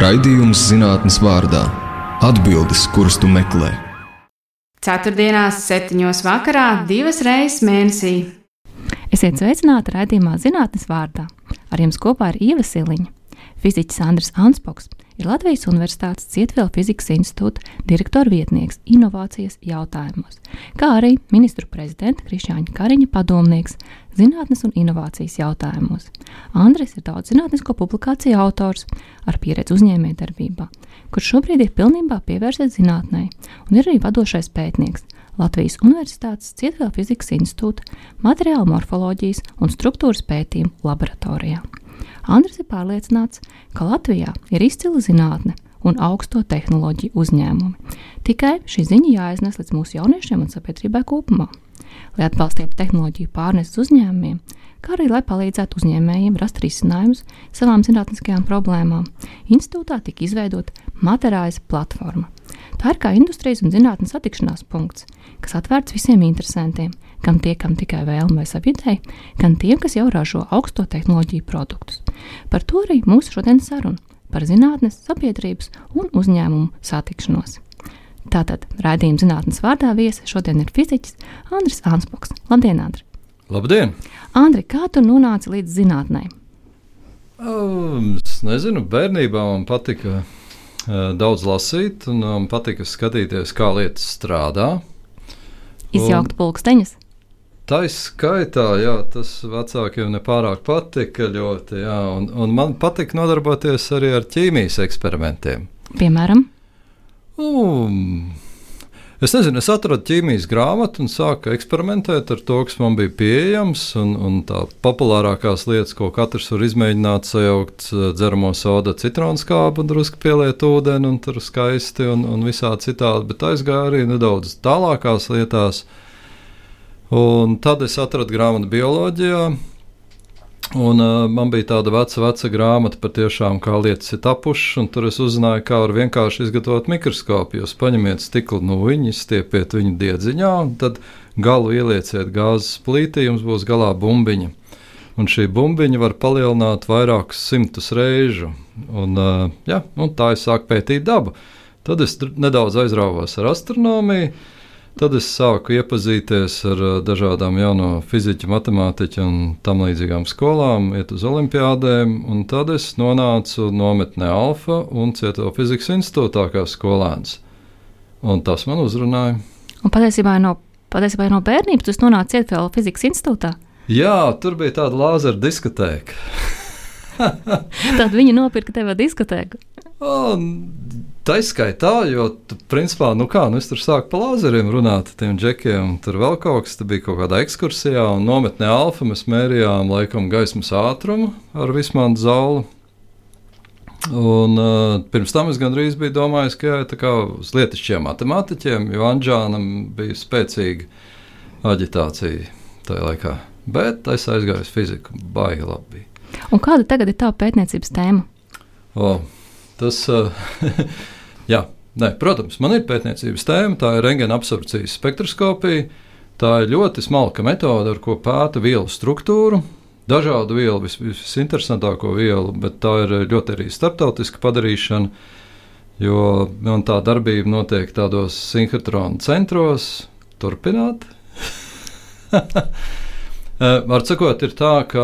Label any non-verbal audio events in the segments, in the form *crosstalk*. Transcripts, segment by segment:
Raidījums zinātnes vārdā - atbildes, kuras tu meklē. Ceturtdienās, septiņos vakarā, divas reizes mēnesī. Esiet sveicināti raidījumā zinātnes vārdā. Ar jums kopā ir Ieva Siliņa. Fiziķis Andris Anspoks ir Latvijas Universitātes Cietvielu fizikas institūta direktora vietnieks inovācijas jautājumos, kā arī ministru prezidenta Krišāņa Kariņa padomnieks zinātnes un inovācijas jautājumos. Andris ir daudz zinātnisko publikāciju autors ar pieredzi uzņēmējdarbībā, kurš šobrīd ir pilnībā pievērsies zinātnē un ir arī vadošais pētnieks Latvijas Universitātes Cietvielu fizikas institūta materiālu morfoloģijas un struktūras pētījumu laboratorijā. Andris ir pārliecināts, ka Latvijā ir izcila zinātne un augsto tehnoloģiju uzņēmumi. Tikai šī ziņa jāiznes līdz mūsu jauniešiem un sabiedrībai kopumā. Lai atbalstītu tehnoloģiju pārneses uzņēmumiem, kā arī lai palīdzētu uzņēmējiem rast risinājumus savām zinātniskajām problēmām, institūtā tika izveidota Materājas platforma. Tā ir kā industrijas un zinātnes satikšanās punkts, kas atvērts visiem interesantiem, gan tie, kam tikai vēlme vai savidēji, gan tiem, kas jau ražo augsto tehnoloģiju produktus. Par to arī mūsu šodienas saruna par zinātnes, sabiedrības un uzņēmumu satikšanos. Tātad raidījuma zinātnes vārdā viesi šodien ir fiziķis Andris Anspoks. Labdien, Andri! Labdien! Andri, kā tu nonāci līdz zinātnē? Um, es nezinu, bērnībā man patika uh, daudz lasīt, un man um, patika skatīties, kā lietas strādā. Izjaukt pulksteņus? Tā ir skaitā, jā, tas vecākiem nepārāk patika ļoti. Jā, un, un man patika nodarboties arī ar ķīmijas eksperimentiem. Piemēram? Um, Es nezinu, es atradu ķīmijas grāmatu un sāku eksperimentēt ar to, kas man bija pieejams. Un, un tā populārākās lietas, ko katrs var izmēģināt, sajaukt eh, dzeramo sodu, citronu skābu, drusku pieliet ūdeni un tur skaisti un, un visā citādi. Bet aizgāju arī nedaudz tālākās lietās. Un tad es atradu grāmatu bioloģijā. Un, uh, man bija tāda veca, veca grāmata par tiešām, kā lietas ir tapušas, un tur es uzzināju, kā var vienkārši izgatavot mikroskopu. Jūs paņemiet stikla nūjiņu, stiepiet viņu diedziņā, un tad galu ielieciet gāzes plītī, jums būs galā bumbiņa. Un šī bumbiņa var palielināt vairākus simtus reižu. Un, uh, ja, un tā es sāku pētīt dabu. Tad es nedaudz aizrāvos ar astronomiju. Tad es sāku iepazīties ar uh, dažādām jauno fiziķu, matemātiķu un tam līdzīgām skolām, iet uz olimpiādēm, un tad es nonācu nometnē Alfa un Cieto fizikas institūtā kā skolēns. Un tas man uzrunāja. Un patiesībā no, patiesībā no bērnības tu nonāci Cieto fizikas institūtā? Jā, tur bija tāda lāzera diskotēka. *laughs* Tad viņi nopirka tev diskotēku. Tā izskaitā, jo, tu, principā, nu kā, nu es tur sāku par lāzeriem runāt, tiem džekiem, tur vēl kaut kas, tur bija kaut kādā ekskursijā, un nometnē alfa mēs mērījām laikam gaismas ātrumu ar vismānu zaulu. Un, uh, pirms tam es gandrīz biju domājis, ka jā, tā kā uz lietišķiem matemātiķiem, jo Anģānam bija spēcīga aģitācija tajā laikā. Bet es aizgāju uz fiziku, baigi labi. Un kāda tagad ir tā pētniecības tēma? O, tas, uh, *laughs* jā, ne, protams, man ir pētniecības tēma, tā ir rengena absorpcijas spektroskopija. Tā ir ļoti smalka metode, ar ko pēta vielu struktūru, dažādu vielu, vis, visinteresantāko vielu, bet tā ir ļoti arī starptautiska padarīšana, jo tā darbība notiek tādos sinhrotronu centros. Turpināt! *laughs* Var sakot, ir tā, ka,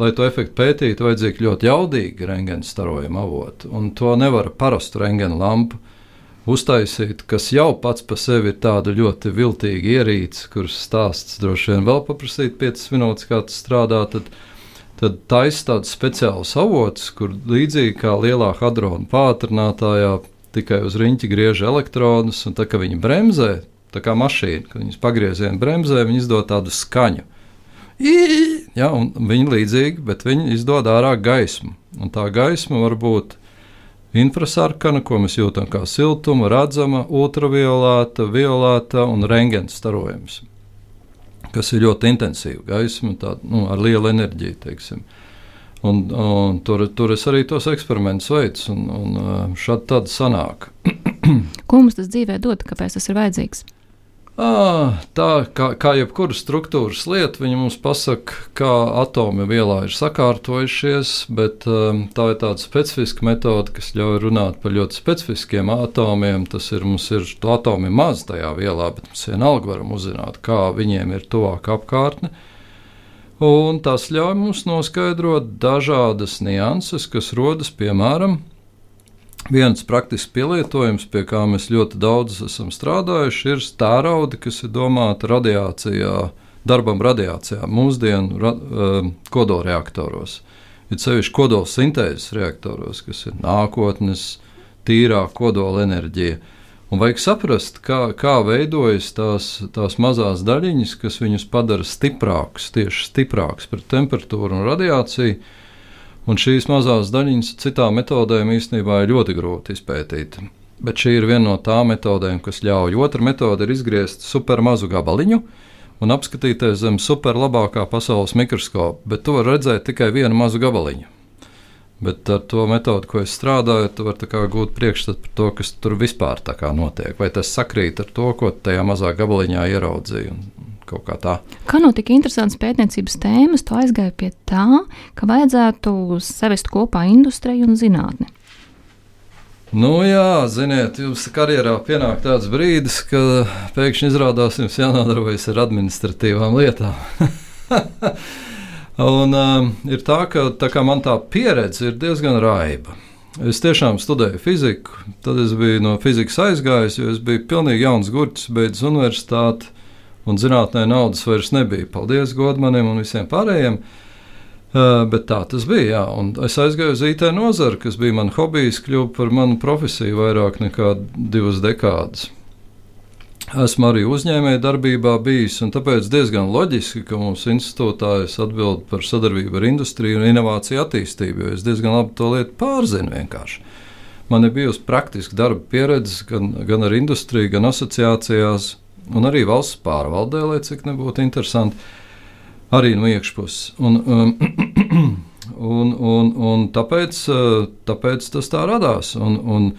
lai to efektu pētītu, vajadzīga ļoti jaudīga rengena starojuma avota. Un to nevar parastu rengena lampu uztaisīt, kas jau pats par sevi ir tāda ļoti viltīga ierīce, kuras stāsts droši vien vēl paprasīt 5 minūtes, kā tas strādā. Tad, tad taisa tāds speciāls avots, kur līdzīgi kā lielā hadrona pātrinātājā tikai uz riņķa griež elektronus, un tā kā viņi bremzē, tā kā mašīna, kad viņas pagrieziena bremzē, viņi izdod tādu skaņu. Ja, viņi līdzīgi, bet viņi izdod ārā gaismu. Un tā gaisma var būt infrasarkana, ko mēs jūtam kā siltuma, redzama, ultraviolēta, violēta un rengens starojums, kas ir ļoti intensīva gaisma, tā, nu, ar lielu enerģiju. Teiksim. Un, un tur, tur es arī tos eksperimentus veicu, un, un šādi tāda sanāk. Ko mums tas dzīvē dod, kāpēc tas ir vajadzīgs? À, tā kā, kā jebkura struktūras lieta, viņa mums pasaka, kā atomi vielā ir sakārtojušies, bet um, tā ir tāda specifiska metode, kas ļauj runāt par ļoti specifiskiem atomiem. Tas ir, mums ir atomi maz tajā vielā, bet mēs vienalga varam uzzināt, kā viņiem ir tuvāk apkārtne. Un tas ļauj mums noskaidrot dažādas nianses, kas rodas piemēram Viens praktisks pielietojums, pie kā mēs ļoti daudz esam strādājuši, ir stārauda, kas ir domāta radiācijā, darbam radiācijā, mūsdienu ra, uh, kodolreaktoros. Ir sevišķi kodolsintēzes reaktoros, kas ir nākotnes tīrā kodola enerģija. Un vajag saprast, kā, kā veidojas tās, tās mazās daļiņas, kas viņus padara stiprākus, tieši stiprākus pret temperatūru un radiāciju Un šīs mazās daļiņas citām metodēm īstenībā ir ļoti grūti izpētīt. Bet šī ir viena no tām metodēm, kas ļauj. Otra metode ir izgriezt supermazu gabaliņu un apskatīties zem superlabākā pasaules mikroskopa, bet tu vari redzēt tikai vienu mazu gabaliņu. Bet ar to metodi, ko es strādāju, tu vari gūt priekšstatu par to, kas tur vispār notiek. Vai tas sakrīt ar to, ko tajā mazā gabaliņā ieraudzīju kaut kā tā. Kā no tik interesantas pētniecības tēmas tu aizgāji pie tā, ka vajadzētu savest kopā industriju un zinātni? Nu, jā, ziniet, jums karjerā pienāk tāds brīdis, ka pēkšņi izrādās jums jānodarbojas ar administratīvām lietām. *laughs* un um, ir tā, ka tā man tā pieredze ir diezgan raiba. Es tiešām studēju fiziku, tad es biju no fizikas aizgājis, jo es biju pilnīgi jauns gurķis, beidzis universitāti un zinātnē naudas vairs nebija. Paldies Godmanim un visiem pārējiem. Uh, bet tā tas bija. Jā. Un es aizgāju uz IT nozari, kas bija mans hobijs, kļuva par manu profesiju vairāk nekā divas dekādas. Esmu arī uzņēmēju darbībā bijis, un tāpēc diezgan loģiski, ka mums institūtā es atbildu par sadarbību ar industriju un inovāciju attīstību, jo es diezgan labi to lietu pārzinu vienkārši. Man ir bijusi praktiska darba pieredze gan, gan ar industriju, gan asociācijās, un arī valsts pārvaldē, lai cik nebūtu interesanti, arī no iekšpuses. Un, um, *clears throat* un, un, un tāpēc, uh, tāpēc tas tā radās. Un, un,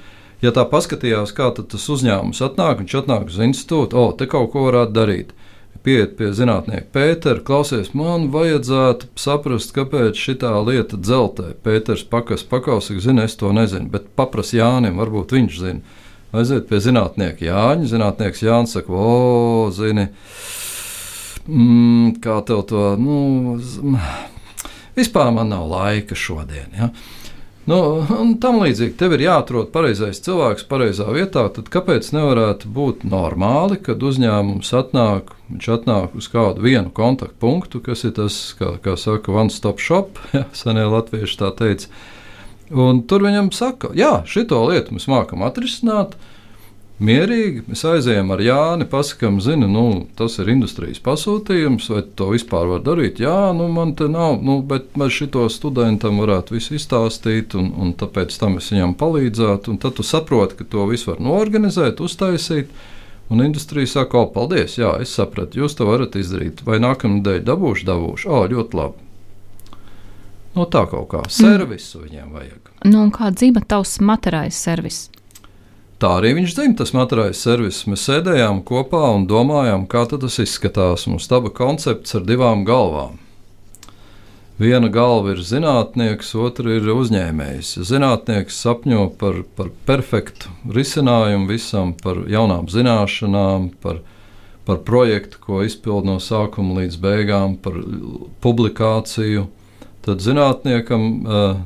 ja tā paskatījās, kā tas uzņēmums atnāk, viņš atnāk uz institūtu, o, te kaut ko varētu darīt. Pieiet pie zinātnieka Pētera, klausies, man vajadzētu saprast, kāpēc šī lieta dzeltē. Pēters pakas pakausīgs, zina, es to nezinu, bet paprasti Jānim, varbūt viņš zina. Aiziet pie zinātnieka Jāņa. Zinātnieks Jānis saka, o, zini, mm, kā tev to, nu, vispār man nav laika šodien. Ja? Nu, un tam līdzīgi tev ir jāatrod pareizais cilvēks pareizā vietā. Tad kāpēc nevarētu būt normāli, kad uzņēmums atnāk, viņš atnāk uz kādu vienu kontaktpunktu, kas ir tas, kā, kā saka, one stop shop, *laughs* ja, senie latvieši tā teica Un tur viņam saka, jā, šito lietu mēs mākam atrisināt. Mierīgi mēs aizējām ar Jāni, pasakām, zinu, nu, tas ir industrijas pasūtījums, vai to vispār var darīt. Jā, nu, man te nav, nu, bet mēs šito studentam varētu visu izstāstīt, un, un tāpēc tam es viņam palīdzētu. Un tad tu saproti, ka to visu var norganizēt, uztaisīt. Un industrija saka, o, paldies, jā, es sapratu, jūs to varat izdarīt. Vai nākamā nedēļa dabūšu, dabūšu, o, ļoti labi. No tā kaut kā servisu mm. viņiem vajag. Nu, kā dzīvo tavs materiālais servis? Tā arī viņš zina, tas materiālais servis. Mēs sēdējām kopā un domājām, kā tas izskatās. Mums taba koncepts ar divām galvām. Viena galva ir zinātnieks, otra ir uzņēmējs. Zinātnieks sapņo par, par perfektu risinājumu visam, par jaunām zināšanām, par, par projektu, ko izpild no sākuma līdz beigām, par publikāciju tad zinātniekam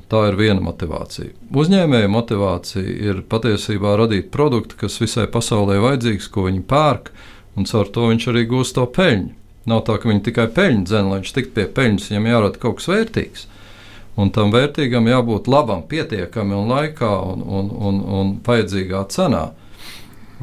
tā ir viena motivācija. Uzņēmēja motivācija ir patiesībā radīt produktu, kas visai pasaulē vajadzīgs, ko viņi pērk, un caur to viņš arī gūst to peļņu. Nav tā, ka viņi tikai peļņu dzen, lai viņš tiktu pie peļņas, viņam jārada kaut kas vērtīgs. Un tam vērtīgam jābūt labam, pietiekami un laikā un, un, un, un vajadzīgā cenā.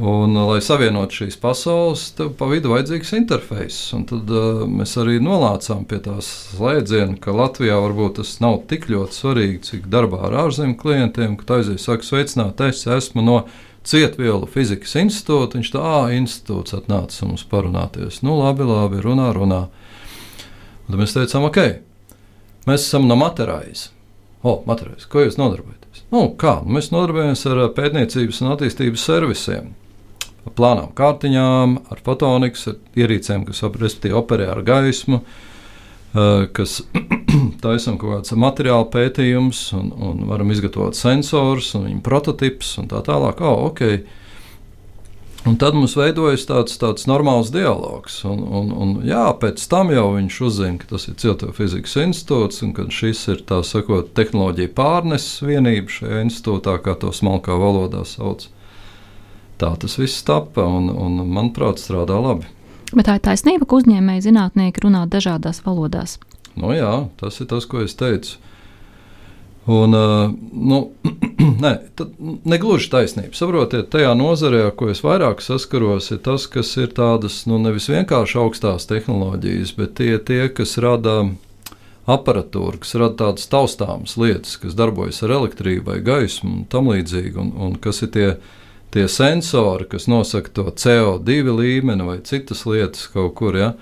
Un, lai savienotu šīs pasaules, tev pa vidu vajadzīgs interfejs. Un tad uh, mēs arī nolācām pie tās slēdziena, ka Latvijā varbūt tas nav tik ļoti svarīgi, cik darbā ar ārzemju klientiem, ka aizies, saka, sveicināt, es esmu no Cietvielu fizikas institūta. Viņš tā, ah, institūts atnāca mums parunāties. Nu, labi, labi, runā, runā. Un tad mēs teicām, ok, mēs esam no Materājas. O, Materājas, ko jūs nodarbojaties? Nu, kā? Mēs nodarbojamies ar pētniecības un attīstības servisiem plānām kārtiņām, ar fotonikas, ar ierīcēm, kas operē ar gaismu, kas *clears throat* taisam kaut kāds materiāla pētījums un, un varam izgatavot sensorus un viņu prototipus un tā tālāk. Oh, okay. Un tad mums veidojas tāds, tāds normāls dialogs. Un, un, un, jā, pēc tam jau viņš uzzina, ka tas ir Ciltiofizikas institūts un ka šis ir tā sakot, tehnoloģija pārneses vienība šajā institūtā, kā to smalkā valodā sauc. Tā tas viss tapa un, un manuprāt, strādā labi. Bet tā ir taisnība, ka uzņēmēji zinātnieki runā dažādās valodās. Nu, jā, tas ir tas, ko es teicu. Un, uh, nu, *clears throat* nē, negluži taisnība. Saprotiet, tajā nozarē, ar ko es vairāk saskaros, ir tas, kas ir tādas nu, nevis vienkārši augstās tehnoloģijas, bet tie, tie kas rada aparatūru, kas rada tādas taustāmas lietas, kas darbojas ar elektrību vai gaismu un tam līdzīgi, un, un kas ir tie tie sensori, kas nosaka to CO2 līmeni vai citas lietas kaut kur. Ja?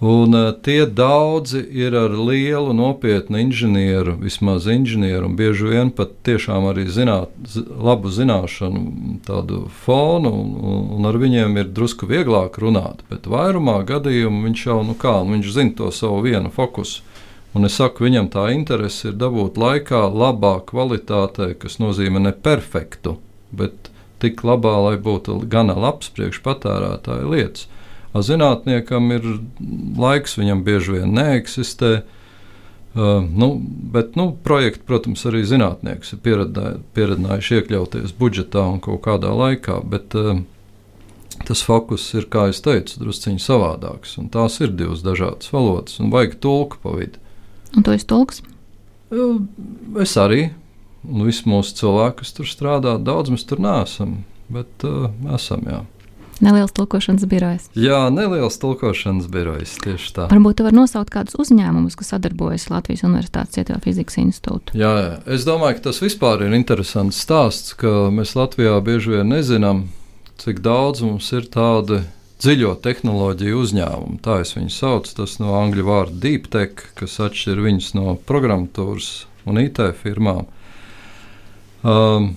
Un, uh, tie daudzi ir ar lielu, nopietnu inženieru, vismaz inženieru, un bieži vien pat tiešām arī zināt, labu zināšanu tādu fonu, un, un ar viņiem ir drusku vieglāk runāt. Bet vairumā gadījumu viņš jau, nu kā, nu viņš zina to savu vienu fokusu. Un es saku, viņam tā interese ir dabūt laikā labā kvalitātē, kas nozīmē ne perfektu, bet tik labā, lai būtu gana labs priekšpatērētāja lietas. A zinātniekam ir laiks, viņam bieži vien neeksistē. Uh, nu, bet nu, projekti, protams, arī zinātnieks ir pieredzējuši iekļauties budžetā un kaut kādā laikā, bet uh, tas fokus ir, kā jau teicu, drusciņš savādāks. Tās ir divas dažādas valodas, un vajag tulku pa vidu. Un tu esi tulks? Uh, es arī, Un visi mūsu cilvēki, kas tur strādā, daudz mēs tur neesam, bet uh, esam. Jā. Neliels tulkošanas birojs. Jā, neliels tulkošanas birojs. Tieši tā. Varbūt jūs varat nosaukt kādus uzņēmumus, kas sadarbojas Latvijas Universitātes Cietuvā fizikas institūtā. Jā, jā, es domāju, ka tas vispār ir interesants stāsts, ka mēs Latvijā bieži vien nezinām, cik daudz mums ir tādu dziļo tehnoloģiju uzņēmumu. Tā es viņu saucu. Tas no angļu vārda deep tech, kas atšķir viņus no programmatūras un IT firmām. Um,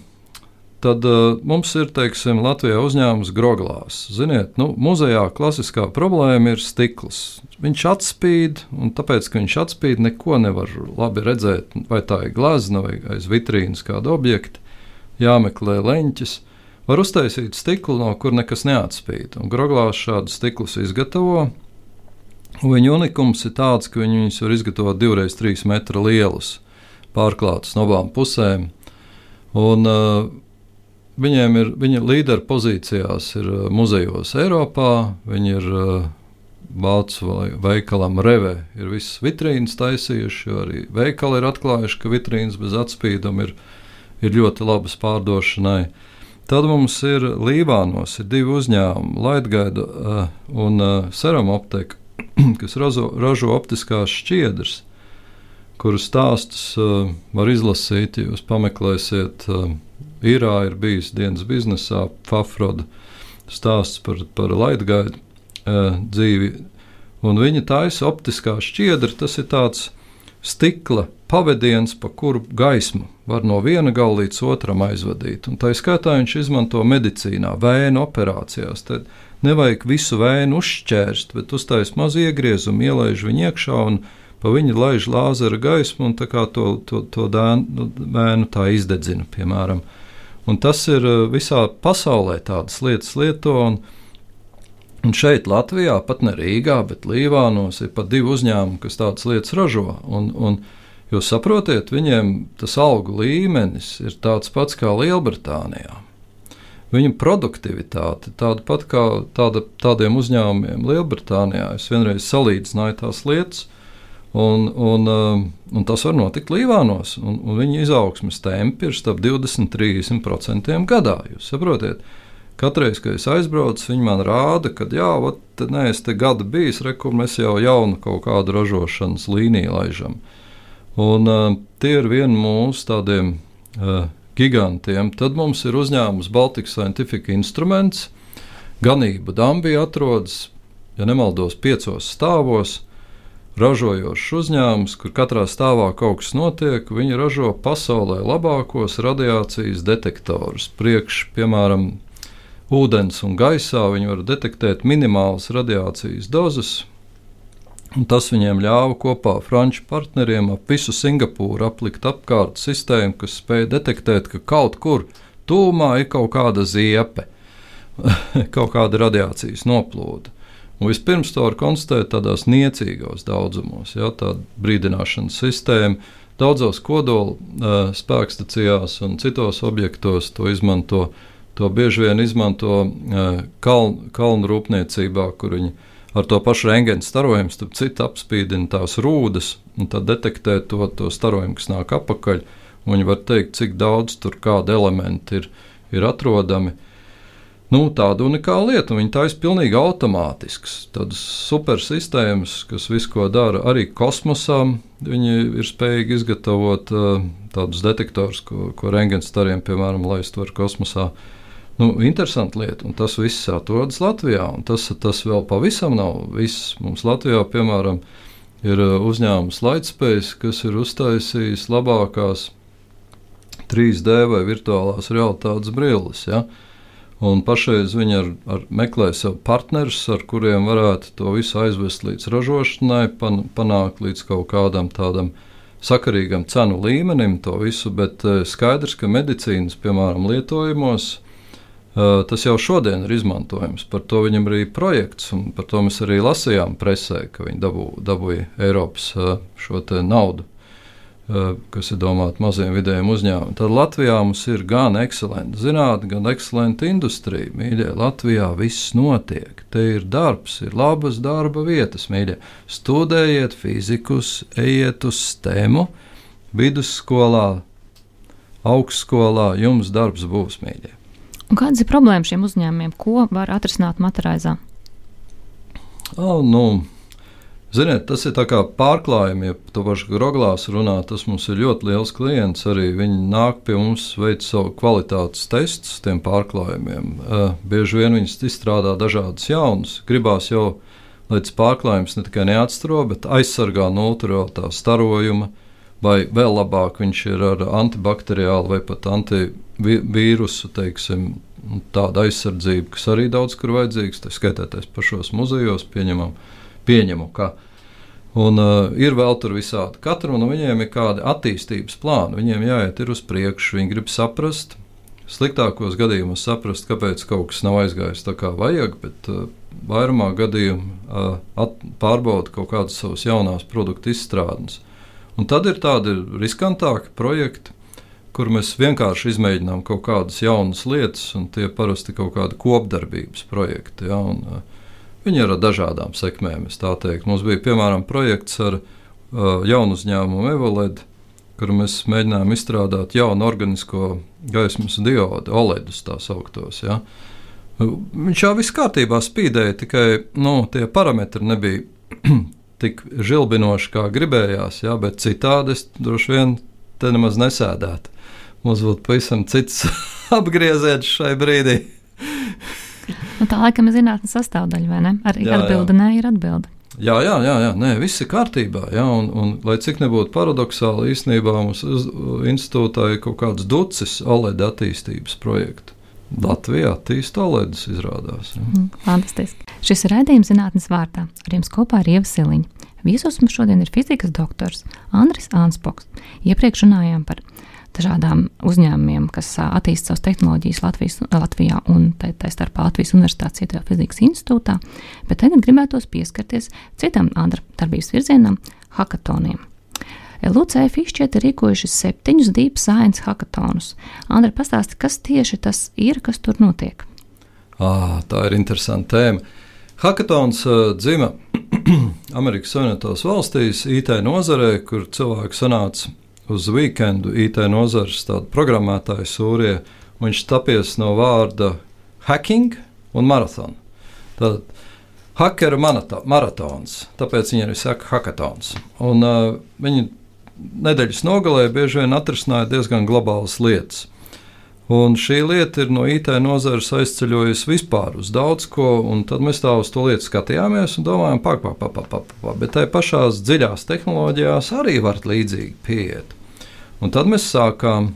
Tad uh, mums ir, teiksim, Latvijā uzņēmums Groglās. Ziniet, nu, muzejā klasiskā problēma ir stikls. Viņš atspīd, un tāpēc, ka viņš atspīd, neko nevar labi redzēt. Vai tā ir glazna vai aiz vitrīnas kāda objekta, jāmeklē leņķis. Var uztaisīt stiklu, no kur nekas neatspīd. Un Groglās šādus stiklus izgatavo. Viņa unikums ir tāds, ka viņi viņus var izgatavot divreiz trīs metru lielus, pārklātus no abām pusēm. Un, uh, viņiem ir viņa līderu pozīcijās, ir uh, muzejos Eiropā, viņi ir uh, Vācu veikalam Reve, ir visas vitrīnas taisījuši, jo arī veikali ir atklājuši, ka vitrīnas bez atspīduma ir, ir ļoti labas pārdošanai. Tad mums ir Lībānos ir divi uzņēmumi, Laitgaida uh, un uh, Seram optika, *clears throat* kas ražo, ražo optiskās šķiedras kuru stāstus uh, var izlasīt, ja jūs pameklēsiet. Uh, Irā ir bijis dienas biznesā, Fafroda stāsts par, par laidgaidu uh, dzīvi. Un viņa taisa optiskā šķiedra, tas ir tāds stikla pavadiens, pa kuru gaismu var no viena gala līdz otram aizvadīt. Un tā skaitā viņš izmanto medicīnā, vēja operācijās. Tad nevajag visu vēju uzšķērst, bet uztaisīt mazu iegriezumu, ielaiž viņu iekšā un pa viņu laiž lāzera gaismu un to, to, to dēnu, vēnu tā izdedzina, piemēram. Un tas ir eh, visā pasaulē tādas lietas lieto. Un, un šeit, Latvijā, pat ne Rīgā, bet Līvānos ir pat divi uzņēmumi, kas tādas lietas ražo. Un, un, jūs saprotiet, viņiem tas algu līmenis ir tāds pats kā Lielbritānijā. Viņa produktivitāte tāda pat kā tāda, tādiem uzņēmumiem Lielbritānijā. Es vienreiz salīdzināju tās lietas, Un, un, um, un tas var notikt Līvānos. Un, un viņa izaugsmes tempi ir starp 20-30% gadā. Jūs saprotat? Katreiz, kad es aizbraucu, viņi man rāda, ka, jā, ot, nē, es te gadu bijis, rekur mēs jau jaunu kaut kādu ražošanas līniju laižam. Un uh, tie ir vieni mūsu tādiem uh, gigantiem. Tad mums ir uzņēmums Baltic Scientific Instruments. Ganība Dambija atrodas, ja nemaldos, piecos stāvos ražojošs uzņēmums, kur katrā stāvā kaut kas notiek, viņi ražo pasaulē labākos radiācijas detektorus. Priekš, piemēram, ūdens un gaisā. Viņi var detektēt minimālas radiācijas dozes. Tas viņiem ļāva kopā ar franču partneriem ap visu Singapūru aplikt apkārt sistēmu, kas spēja detektēt, ka kaut kur tūmā ir kaut kāda ziepe, *laughs* kaut kāda radiācijas noplūde. Un vispirms to var konstatēt tādās niecīgos daudzumos, ja tāda brīdināšanas sistēma. Daudzos kodola uh, spēkstacijās un citos objektos to izmanto. To bieži vien izmanto uh, kalnu, kalnu rūpniecībā, kur viņi ar to pašu rengēnu starojumu, starp citu, apspīdina tās rūdas un tad detektē to, to starojumu, kas nāk apakaļ. Viņi var teikt, cik daudz tur kāda elementa ir, ir atrodami. Uh, Nu, tāda unikāla lieta, viņi taisa pilnīgi automātisks. Tādas supersistēmas, kas visu ko dara arī kosmosā, viņi ir spējīgi izgatavot uh, tādus detektorus, ko, ko rengenstariem, piemēram, laist var kosmosā. Nu, interesanti lieta, un tas viss atrodas Latvijā. Tas, tas vēl pavisam nav viss. Mums Latvijā, piemēram, ir uzņēmums Lightspace, kas ir uztaisījis labākās 3D vai virtuālās realitātes brilles. Ja? Uh, Un pašreiz viņi ar, ar meklē sev partnerus, ar kuriem varētu to visu aizvest līdz ražošanai, pan, panākt līdz kaut kādam tādam sakarīgam cenu līmenim, to visu. Bet eh, skaidrs, ka medicīnas, piemēram, lietojumos, eh, tas jau šodien ir izmantojams. Par to viņam arī projekts, un par to mēs arī lasījām presē, ka viņi dabū, dabūja Eiropas eh, šo naudu kas ir domāti maziem vidējiem uzņēmumiem. Tad Latvijā mums ir gan ekscelenta zinātnē, gan ekscelenta industrija. Mīļie, Latvijā viss notiek. Te ir darbs, ir labas darba vietas. Mīļie. Studējiet fizikus, ejiet uz stēmu, vidusskolā, augstskolā. Jums darbs būs mīļie. Un kādas ir problēmas šiem uzņēmumiem? Ko var atrisināt materiālā? Oh, nu, Ziniet, tas ir pārklājumi, ja to pašu groglās runā, tas mums ir ļoti liels klients. Arī viņi nāk pie mums, veic savu kvalitātes testus tiem pārklājumiem. Uh, bieži vien viņi izstrādā dažādas jaunas. Gribās jau, lai tas pārklājums ne tikai neatstaro, bet aizsargā no ultravioletā starojuma, vai vēl labāk viņš ir ar antibakteriālu vai pat antivīrusu, teiksim, tāda aizsardzība, kas arī daudz kur vajadzīgs, tā skaitēties pašos muzejos pieņemam pieņemu, ka Un, uh, ir vēl tur visādi. Katram no viņiem ir kādi attīstības plāni. Viņiem jāiet uz priekšu, viņi grib saprast, sliktākos gadījumos saprast, kāpēc kaut kas nav aizgājis tā kā vajag, bet uh, vairumā gadījumu uh, pārbauda kaut kādas savas jaunās produktu izstrādes. Un tad ir tādi riskantāki projekti, kur mēs vienkārši izmēģinām kaut kādas jaunas lietas, un tie parasti ir kaut kādi kopdarbības projekti. Ja, un, uh, Viņi ir ar dažādām sekmēm. Mums bija piemēram projekts ar uh, jaunu uzņēmumu Evoled, kur mēs mēģinājām izstrādāt jaunu organisko gaismas diodu, OLEDus tā sauktos. Ja. Viņš jau viss kārtībā spīdēja, tikai nu, tie parametri nebija *clears throat* tik žilbinoši, kā gribējās, ja, bet citādi es droši vien te nemaz nesēdētu. Mums būtu pavisam cits *laughs* apgrieziens šai brīdī. Nu, tā laikam ir zinātnīs sastāvdaļa, vai ne? Arī atbilde nē, ir atbilde. Jā, jā, jā, jā. Nē, viss ir kārtībā. Jā, un, un, lai cik nebūtu paradoxāli, īstenībā mums institūtā ir kaut kāds ducis OLED attīstības projektu. Latvijā attīstīt OLEDus izrādās. Ja. Mm, fantastiski. Šis ir raidījums zinātnes vārdā. Ar jums kopā ir Ieva Siliņa. Viesos mums šodien ir fizikas doktors Andris Anspoks. Iepriekš runājām par dažādām uzņēmumiem, kas attīsta savas tehnoloģijas Latvijas, Latvijā un tā, tā starpā Latvijas Universitātes Cietajā fizikas institūtā, bet tagad gribētos pieskarties citam darbības virzienam - hackathoniem. LUCF izšķiet ir rīkojuši septiņus Deep Science hackathonus. Andra, pastāsti, kas tieši tas ir, kas tur notiek? Ah, tā ir interesanta tēma. Hackathons uh, dzima *clears throat* Amerikas Savienotās valstīs, IT nozarē, kur cilvēki sanāca uz weekendu IT nozares programmētāju sūrijā. Viņš tapies no vārda hacking un marathon. Tad hackera maratons, tāpēc viņi arī saka hackathons. Un, uh, viņi nedēļas nogalē bieži vien atrisināja diezgan globālas lietas. Un šī lieta ir no IT nozares aizceļojusi vispār uz daudz ko, un tad mēs tā uz to lietu skatījāmies un domājām, pak, pak, pak, pak, pak, bet tai pašās dziļās tehnoloģijās arī var līdzīgi pieiet. Un tad mēs sākām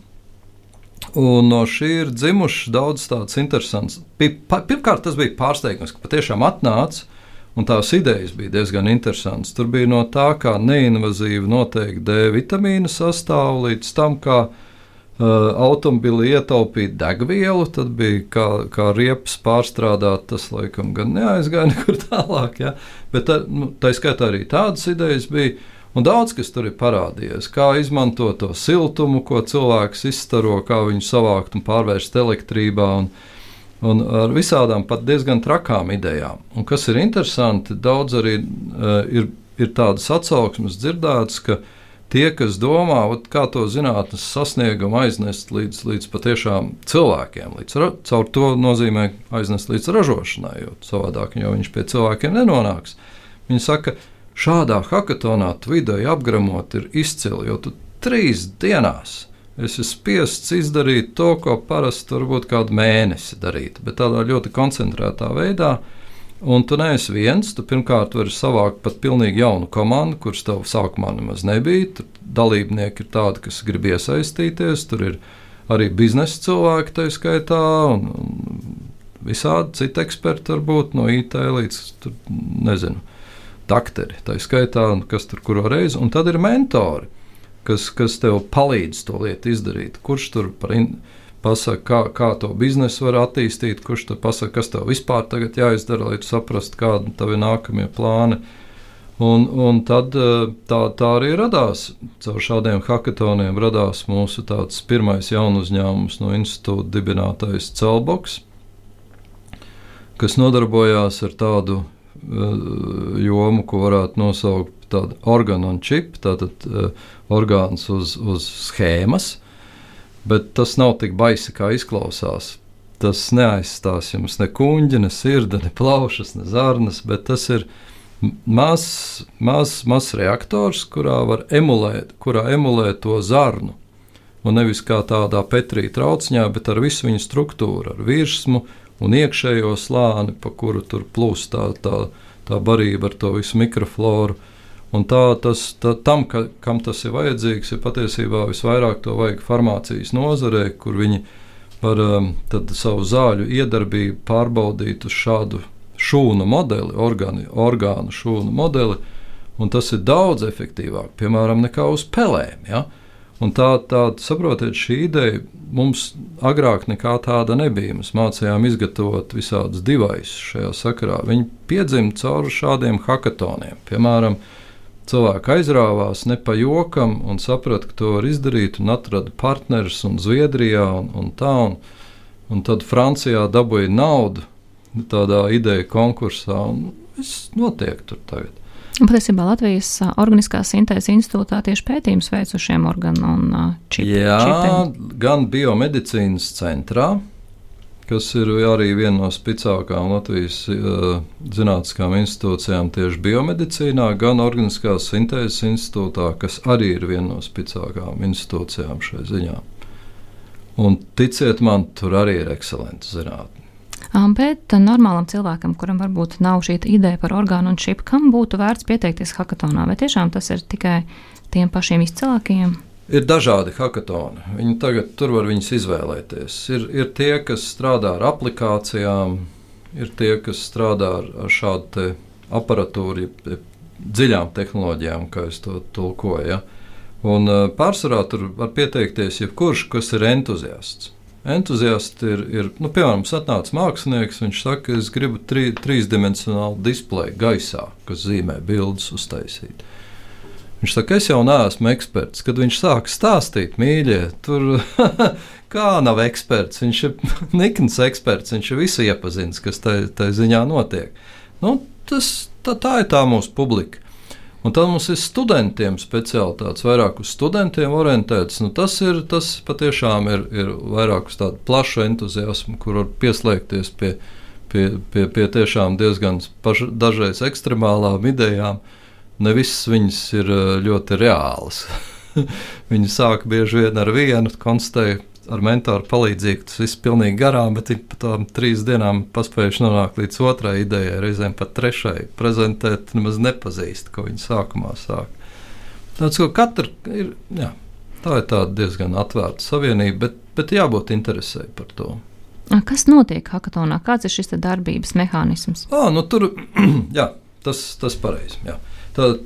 Un no šī ir dzimušas daudz tādas interesantas. Pirmkārt, tas bija pārsteigums, ka patiešām atnāca, un tās idejas bija diezgan interesantas. Tur bija no tā, kā neinvazīvi noteikti D vitamīna sastāv, līdz tam, kā automobili ietaupīt degvielu, tad bija kā, kā riepas pārstrādāt, tas laikam gan neaizgāja *laughs* nekur tālāk. Ja? Bet tā, nu, tā skaitā arī tādas idejas bija. Un daudz kas tur ir parādījies, kā izmantot to siltumu, ko cilvēks izstaro, kā viņu savākt un pārvērst elektrībā. Un, un ar visādām pat diezgan trakām idejām. Un kas ir interesanti, daudz arī uh, ir, ir tādas atsauksmes dzirdētas, ka tie, kas domā, ot, kā to zinātnes sasniegumu aiznest līdz, līdz patiešām cilvēkiem, līdz, caur to nozīmē aiznest līdz ražošanai, jo savādāk jau viņš pie cilvēkiem nenonāks. Viņi saka, ka šādā hackathonā vidēji apgramot ir izcili, jo tu trīs dienās esi spiests izdarīt to, ko parasti varbūt kādu mēnesi darīt, bet tādā ļoti koncentrētā veidā. Un tu neesi viens. Tu pirmkārt vari savākt pat pilnīgi jaunu komandu, kuras tev sākumā nemaz nebija. Tur dalībnieki ir tādi, kas grib iesaistīties. Tur ir arī biznesa cilvēki, tā skaitā, un, visādi citi eksperti, varbūt no IT līdz tur, nezinu dakteri, tā skaitā, kas tur kuru reizi, un tad ir mentori, kas, kas tev palīdz to lietu izdarīt. Kurš tur par in, pasaka, kā, kā to biznesu var attīstīt, kurš tur pasaka, kas tev vispār tagad jāizdara, lai tu saprastu, kādi tavi nākamie plāni. Un, un tad eh, tā, tā arī radās. Caur šādiem hackathoniem radās mūsu pirmais jaunu uzņēmums no institūta dibinātais Celboks, kas nodarbojās ar tādu Eh, jomu, ko varētu nosaukt par orgānu un čipu, tātad uh, orgāns uz, uz schēmas, bet tas nav tik baisi, kā izklausās. Tas neaizstās jums ne kuģi, ne sirdi, ne plaušas, ne zarnas, bet tas ir mazs maz, maz reaktors, kurā var emulēt, kurā emulē to zarnu. Un nevis kā tādā Petrija trauciņā, bet ar visu viņa struktūru, ar virsmu, un iekšējo slāni, pa kuru tur plūst tā, tā, tā barība ar to visu mikrofloru. Un tā, tas, tā, tam, ka, kam tas ir vajadzīgs, ir patiesībā visvairāk to vajag farmācijas nozarē, kur viņi var um, savu zāļu iedarbību pārbaudīt uz šādu šūnu modeli, orgānu, orgānu šūnu modeli. Un tas ir daudz efektīvāk, piemēram, nekā uz pelēm. Ja? Un tā, tā, saprotiet, šī ideja mums agrāk nekā tāda nebija. Mēs mācījām izgatavot visādus divaisus šajā sakarā. Viņi piedzima cauri šādiem hackathoniem. Piemēram, cilvēki aizrāvās ne pa jokam un saprata, ka to var izdarīt, un atrada partnerus un Zviedrijā un, un tā. Un, un tad Francijā dabūja naudu tādā ideja konkursā, un viss notiek tur tagad. Patiesībā Latvijas Organiskās Sintēzes institūtā tieši pētījums veids uz šiem organu un čipiem. Jā, čipiem. gan biomedicīnas centrā, kas ir arī viena no spēcīgākajām Latvijas uh, zinātniskām institūcijām tieši biomedicīnā, gan Organiskās Sintēzes institūtā, kas arī ir viena no spēcīgākajām institūcijām šai ziņā. Un ticiet man, tur arī ir ekscelenta zinātne. Bet normālam cilvēkam, kuram varbūt nav šī ideja par orgānu un čipu, kam būtu vērts pieteikties hackathonā, vai tiešām tas ir tikai tiem pašiem izcilākajiem? Ir dažādi hackathoni. Viņi tagad tur var izvēlēties. Ir, ir tie, kas strādā ar aplikācijām, ir tie, kas strādā ar, ar šādu aparatūru, dziļām tehnoloģijām, kā es to tulkoju. Ja? Un pārsvarā tur var pieteikties jebkurš, kas ir entuziasts entuziasti ir, ir nu, piemēram, atnācis mākslinieks, viņš saka, es gribu tri, trīsdimensionālu displeju gaisā, kas zīmē bildes uztaisīt. Viņš saka, es jau neesmu eksperts. Kad viņš sāk stāstīt, mīļie, tur *laughs* kā nav eksperts. Viņš ir *laughs* nikns eksperts, viņš ir visu iepazīstināts, kas tajā ziņā notiek. Nu, tas, tā, tā ir tā mūsu publika. Un tad mums ir studentiem speciālitātes, vairāk uz studentiem orientētas. Nu, tas ir tas patiešām ir, ir vairāk uz tādu plašu entuziasmu, kur var pieslēgties pie, pie, pie, pie tiešām diezgan paš, dažreiz ekstremālām idejām. Ne visas viņas ir eh, ļoti reālas. *laughs* Viņi sāk bieži vien ar vienu, konstatēja, ar mentoru palīdzību tas viss pilnīgi garām, bet ik pa tām trīs dienām paspējuši nonākt līdz otrai idejai, reizēm pat trešai. Prezentēt nemaz nepazīst, ko viņi sākumā sāk. Tāds, ko katra ir, jā, Tā ir diezgan atvērta savienība, bet, bet jābūt interesē par to. Kas notiek hackathonā? Kāds ir šis darbības mehānisms? À, nu tur, *clears throat* jā, tas ir pareizi. Tad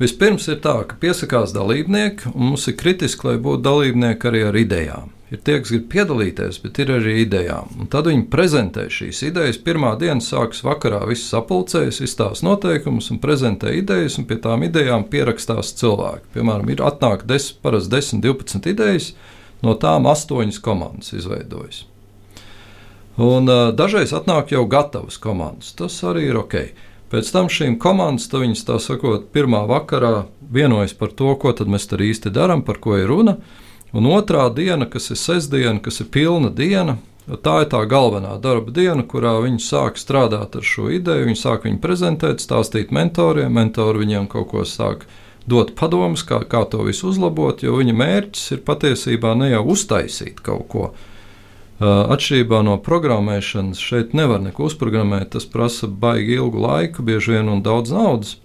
vispirms ir tā, ka piesakās dalībnieki, un mums ir kritiski, lai būtu dalībnieki arī ar idejām. Ir tie, kas grib piedalīties, bet ir arī idejām. Un tad viņi prezentē šīs idejas. Pirmā diena sākas vakarā, viss sapulcējas, izstāsta noteikumus un prezentē idejas, un pie tām idejām pierakstās cilvēki. Piemēram, ir atnāk des, parasti 10, 12 idejas, no tām 8 komandas izveidojas. Un, uh, dažreiz atnāk jau gatavas komandas. Tas arī ir ok. Pēc tam šīm komandām, viņas tā sakot, pirmā vakarā vienojas par to, ko mēs tur īsti darām, par ko ir runa. Un otrā diena, kas ir sestdiena, kas ir pilna diena, tā ir tā galvenā darba diena, kurā viņi sāk strādāt ar šo ideju. Viņi sāk viņu prezentēt, stāstīt mentoriem, mentori viņiem kaut ko sāk dot padomus, kā, kā to visu uzlabot, jo viņa mērķis ir patiesībā ne jau uztaisīt kaut ko Atšķirībā no programmēšanas, šeit nevar neko uzprogrammēt. Tas prasa baigi ilgu laiku, bieži vien un daudz naudas.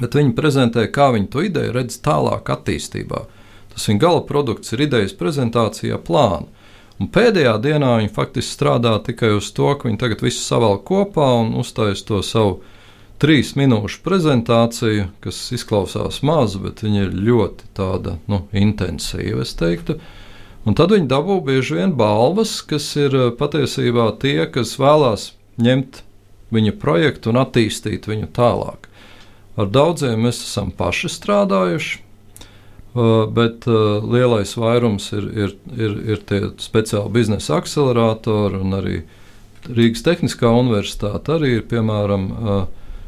Bet viņi prezentē, kā viņi to ideju redz tālāk attīstībā. Tas viņa gala produkts ir idejas prezentācijā plāna. Un pēdējā dienā viņi faktiski strādā tikai uz to, ka viņi tagad visu savēl kopā un uzstājas to savu trīs minūšu prezentāciju, kas izklausās maza, bet viņa ir ļoti tāda, nu, intensīva, es teiktu. Uh, Un tad viņi dabū bieži vien balvas, kas ir eh, patiesībā tie, kas vēlās ņemt viņa projektu un attīstīt viņu tālāk. Ar daudziem mēs esam paši strādājuši, eh, bet eh, lielais vairums ir, ir, ir, ir tie speciāli biznesa akceleratori un arī Rīgas Tehniskā universitāte arī ir piemēram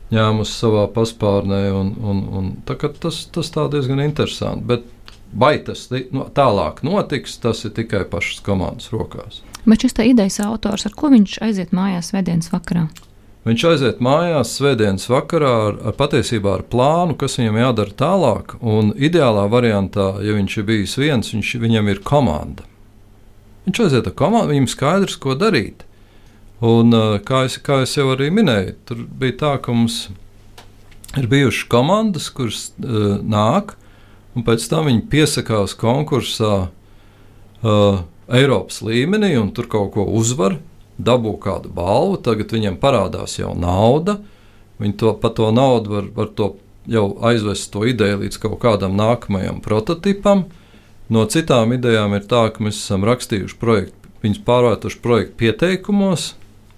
ņēmusi savā paspārnē. Un, un, un, tas, tas tā diezgan interesanti. Bet Vai tas no, tālāk notiks, tas ir tikai pašas komandas rokās. Bet šis idejas autors, ar ko viņš aiziet mājās svētdienas vakarā? Viņš aiziet mājās svētdienas vakarā ar, ar patiesībā ar plānu, kas viņam jādara tālāk. Un ideālā variantā, ja viņš ir bijis viens, viņš, viņam ir komanda. Viņš aiziet ar komandu, viņam skaidrs, ko darīt. Un, kā, es, kā es jau arī minēju, tur bija tā, ka mums ir bijušas komandas, kuras uh, nāk, un pēc tam viņi piesakās konkursā uh, Eiropas līmenī un tur kaut ko uzvar, dabū kādu balvu, tagad viņiem parādās jau nauda. Viņi to, par to naudu var, var to jau aizvest to ideju līdz kaut kādam nākamajam prototipam. No citām idejām ir tā, ka mēs esam rakstījuši projektu, viņus pārvērtuši projektu pieteikumos,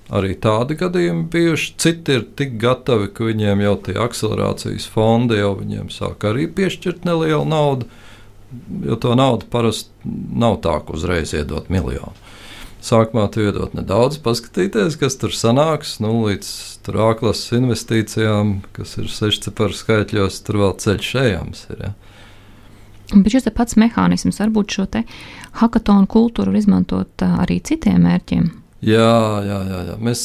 Arī tādi gadījumi bijuši. Citi ir tik gatavi, ka viņiem jau tie akcelerācijas fondi jau viņiem sāk arī piešķirt nelielu naudu. Jo to naudu parasti nav tā, ka uzreiz iedot miljonu. Sākumā tu iedod nedaudz, paskatīties, kas tur sanāks. Nu, līdz ārklases investīcijām, kas ir sešciparu skaitļos, tur vēl ceļš ejams. Ir, ja. Bet šis pats mehānisms varbūt šo hackathonu kultūru izmantot arī citiem mērķiem. Jā, jā, jā. jā. Mēs,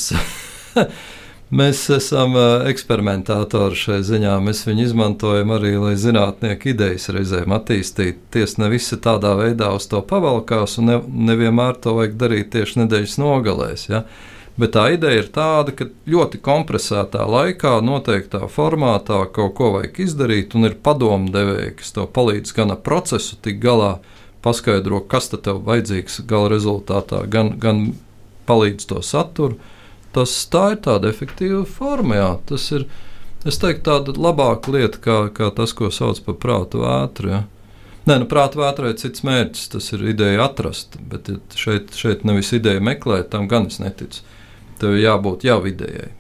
*laughs* mēs esam eksperimentātori šai ziņā. Mēs viņu izmantojam arī, lai zinātnieki idejas reizēm attīstītu. Tiesa ne visi tādā veidā uz to pavalkās, un ne, nevienmēr to vajag darīt tieši nedēļas nogalēs. Ja? Bet tā ideja ir tāda, ka ļoti kompresētā laikā, noteiktā formātā kaut ko vajag izdarīt, un ir padomdevēji, kas tev palīdz gan ar procesu tik galā, paskaidro, kas tev vajadzīgs gala rezultātā, gan, gan palīdz to saturu. Tas tā ir tāda efektīva forma. Jā. Tas ir teiktu, tāda labāka lieta, kā, kā tas, ko sauc par prātu vētru. Jā. Nē, nu, prāta vētrā ir cits mērķis. Tas ir ideja atrast, bet šeit, šeit nevis ideja meklēt, tam gan es neticu. Tev jābūt jau idejai.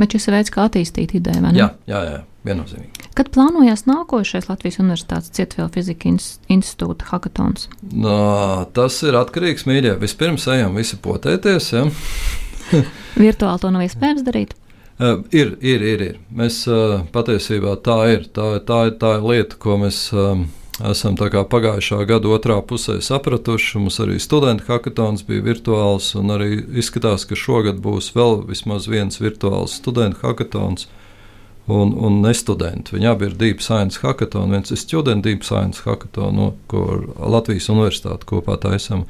Bet šis ir veids, kā attīstīt ideju? Jā, jā, jā viennozīmīgi. Kad plānojās nākošais Latvijas Universitātes Cietvielu fizikas institūta hackathons? No, tas ir atkarīgs mīļā. Vispirms ejam visi potēties. Ja? *laughs* Virtuāli to nav iespējams darīt. Uh, ir, ir, ir, ir. Mēs uh, patiesībā tā ir. Tā, tā, tā ir lieta, ko mēs um, esam pagājušā gada otrā pusē sapratuši. Mums arī studenta hackathons bija virtuāls, un arī izskatās, ka šogad būs vēl vismaz viens virtuāls studenta hackathons. Un, un nestudenti. Viņi abi ir Deep Science Hackathon. Viens ir Student Deep Science Hackathon, no, ko Latvijas Universitāte kopā taisām.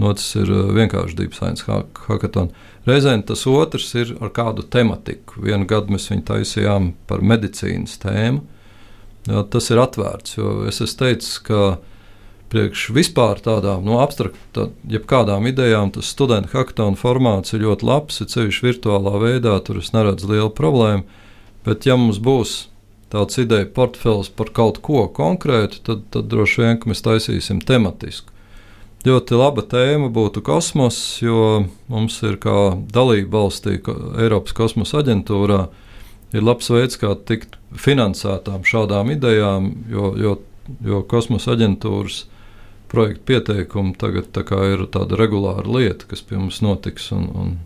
Otrs ir uh, vienkārši Deep Science Hackathon. Reizēm tas otrs ir ar kādu tematiku. Vienu gadu mēs viņu taisījām par medicīnas tēmu. Jā, tas ir atvērts, jo es esmu teicis, ka priekš vispār tādām no nu, abstraktām, jebkādām idejām, tas studentu hackathon formāts ir ļoti labs. Ir sevišķi virtuālā veidā, tur es neredzu lielu problēmu. Bet, ja mums būs tāds ideja portfels par kaut ko konkrētu, tad, tad droši vien mēs taisīsim tematisku. Ļoti laba tēma būtu kosmos, jo mums ir kā dalība valstī Eiropas kosmosa aģentūrā. Ir labs veids, kā tikt finansētām šādām idejām, jo, jo, jo kosmosa aģentūras projektu pieteikumi tagad tā ir tāda regulāra lieta, kas pie mums notiks, un, un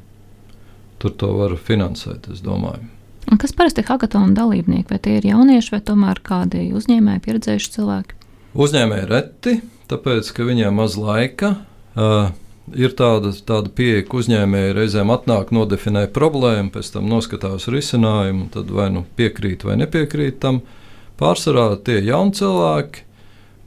tur to var finansēt, es domāju. Un kas parasti ir hackathona dalībnieki? Vai tie ir jaunieši vai tomēr kādi uzņēmēji, pieredzējuši cilvēki? Uzņēmēji reti, tāpēc, ka viņiem maz laika. Uh, ir tāda, tāda pieeja, ka uzņēmēji reizēm atnāk, nodefinē problēmu, pēc tam noskatās risinājumu, tad vai nu piekrīt vai nepiekrīt tam. Pārsvarā tie ir jauni cilvēki,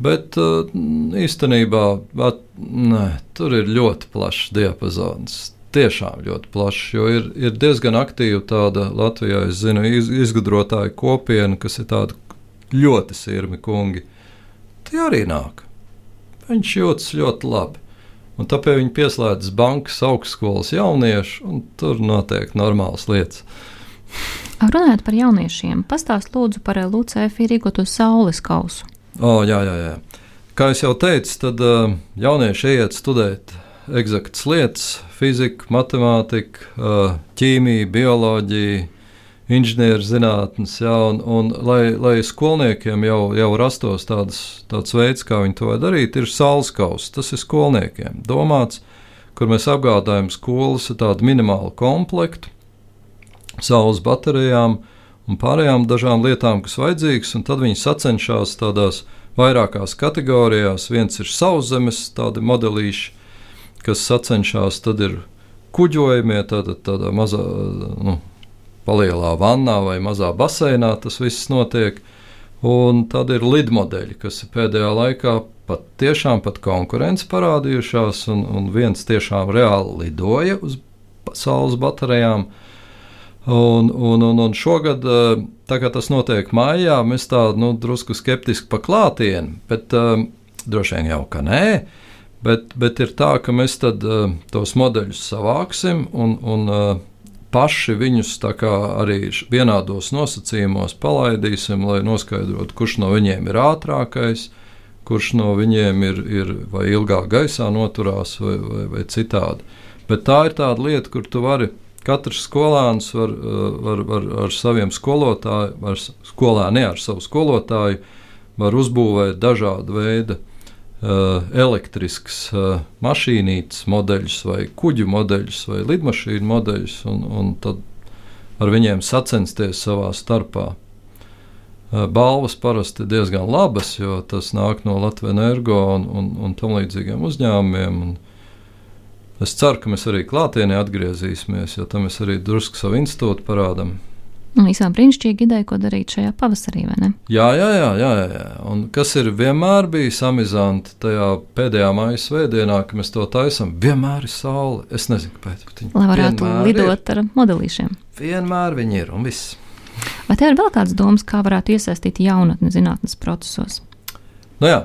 bet uh, īstenībā at, ne, tur ir ļoti plašs diapazons. Tiešām ļoti plašs, jo ir, ir diezgan aktīva tāda Latvijā, es zinu, iz, izgudrotāju kopiena, kas ir tāda ļoti sirmi kungi. Tie arī nāk. Viņš jūtas ļoti labi. Un tāpēc viņi pieslēdzas bankas augstskolas jauniešu, un tur notiek normālas lietas. *laughs* Runājot par jauniešiem, pastāst lūdzu par LUCF rīkoto saules kausu. O, jā, jā, jā. Kā jau teicu, tad uh, jaunieši iet studēt eksaktas lietas, fiziku, matemātiku, uh, ķīmiju, bioloģiju, inženierzinātnes, ja, un, un lai, lai skolniekiem jau, jau rastos tāds, tāds veids, kā viņi to darīt, ir saules kausa. Tas ir skolniekiem domāts, kur mēs apgādājam skolas ar tādu minimālu komplektu, saules baterijām un pārējām dažām lietām, kas vajadzīgas, un tad viņi sacenšas tādās vairākās kategorijās. Viens ir sauszemes, tādi modelīši, kas sacenšas, tad ir kuģojumie, tāda, tāda mazā. Nu, palielā vannā vai mazā baseinā tas viss notiek. Un tad ir lidmodeļi, kas pēdējā laikā pat tiešām pat konkurence parādījušās, un, un viens tiešām reāli lidoja uz saules baterijām. Un, un, un, un šogad, eh, tā kā tas notiek mājā, mēs tā nu, drusku skeptiski paklātieni, bet um, droši vien jau ka nē. Bet, bet ir tā, ka mēs tad, uh, tos modeļus savāksim un, un uh, paši viņus arī vienādos nosacījumos palaidīsim, lai noskaidrotu, kurš no viņiem ir ātrākais, kurš no viņiem ir, ir vai ilgāk gaisā noturās, vai, vai, vai citādi. Bet tā ir tāda lieta, kur tu vari. Katrs skolēns var, var, var ar saviem skolotājiem, ar skolēni, ar savu skolotāju, var uzbūvēt dažādu veidu Uh, elektrisks uh, mašīnītes modeļus, vai kuģu modeļus, vai lidmašīnu modeļus, un, un tad ar viņiem sacensties savā starpā. Uh, balvas parasti ir diezgan labas, jo tas nāk no Latvijas energo un, un, un tam līdzīgiem uzņēmumiem. Un es ceru, ka mēs arī klātienē atgriezīsimies, jo tam mēs arī drusku savu institūtu parādām. Visām brīnišķīgi ideja, ko darīt šajā pavasarī, vai ne? Jā, jā, jā. jā, jā. Un kas ir vienmēr bijis amizanti tajā pēdējā mājas svētdienā, kad mēs to taisām, vienmēr ir saule. Es nezinu, kāpēc. Lai varētu lidot ir. ar modelīšiem. Vienmēr viņi ir un viss. Vai tev ir vēl kādas domas, kā varētu iesaistīt jaunatni zinātnes procesos? Nu jā,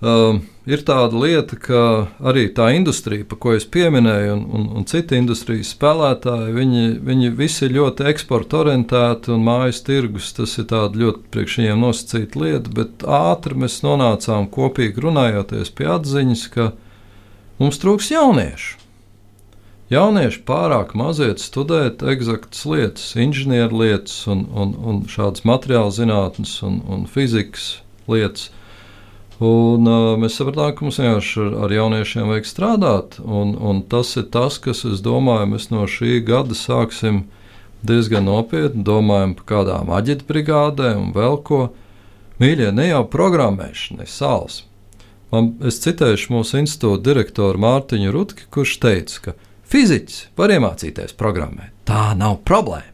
Um, ir tāda lieta, ka arī tā industrija, par ko es pieminēju, un, un, un citi industrijas spēlētāji, viņi, viņi visi ir ļoti eksporta orientēti un mājas tirgus. Tas ir ļoti priekš viņiem nosacīta lieta, bet ātri mēs nonācām kopīgi runājoties pie atziņas, ka mums trūks jauniešu. Jaunieši pārāk maziet studēt eksaktas lietas, inženierlietas un, un, un šādas materiāla zinātnes un, un fizikas lietas. Un, uh, mēs sapratām, ka mums vienkārši ar, ar jauniešiem vajag strādāt. Un, un tas ir tas, kas, es domāju, mēs no šī gada sāksim diezgan nopietni domājam par kādām aģitu brigādēm un vēl ko. Mīļie, ne jau programmēšana, ne sāls. Man, es citēšu mūsu institūta direktoru Mārtiņu Rutki, kurš teica, ka fiziķis var iemācīties programmēt. Tā nav problēma.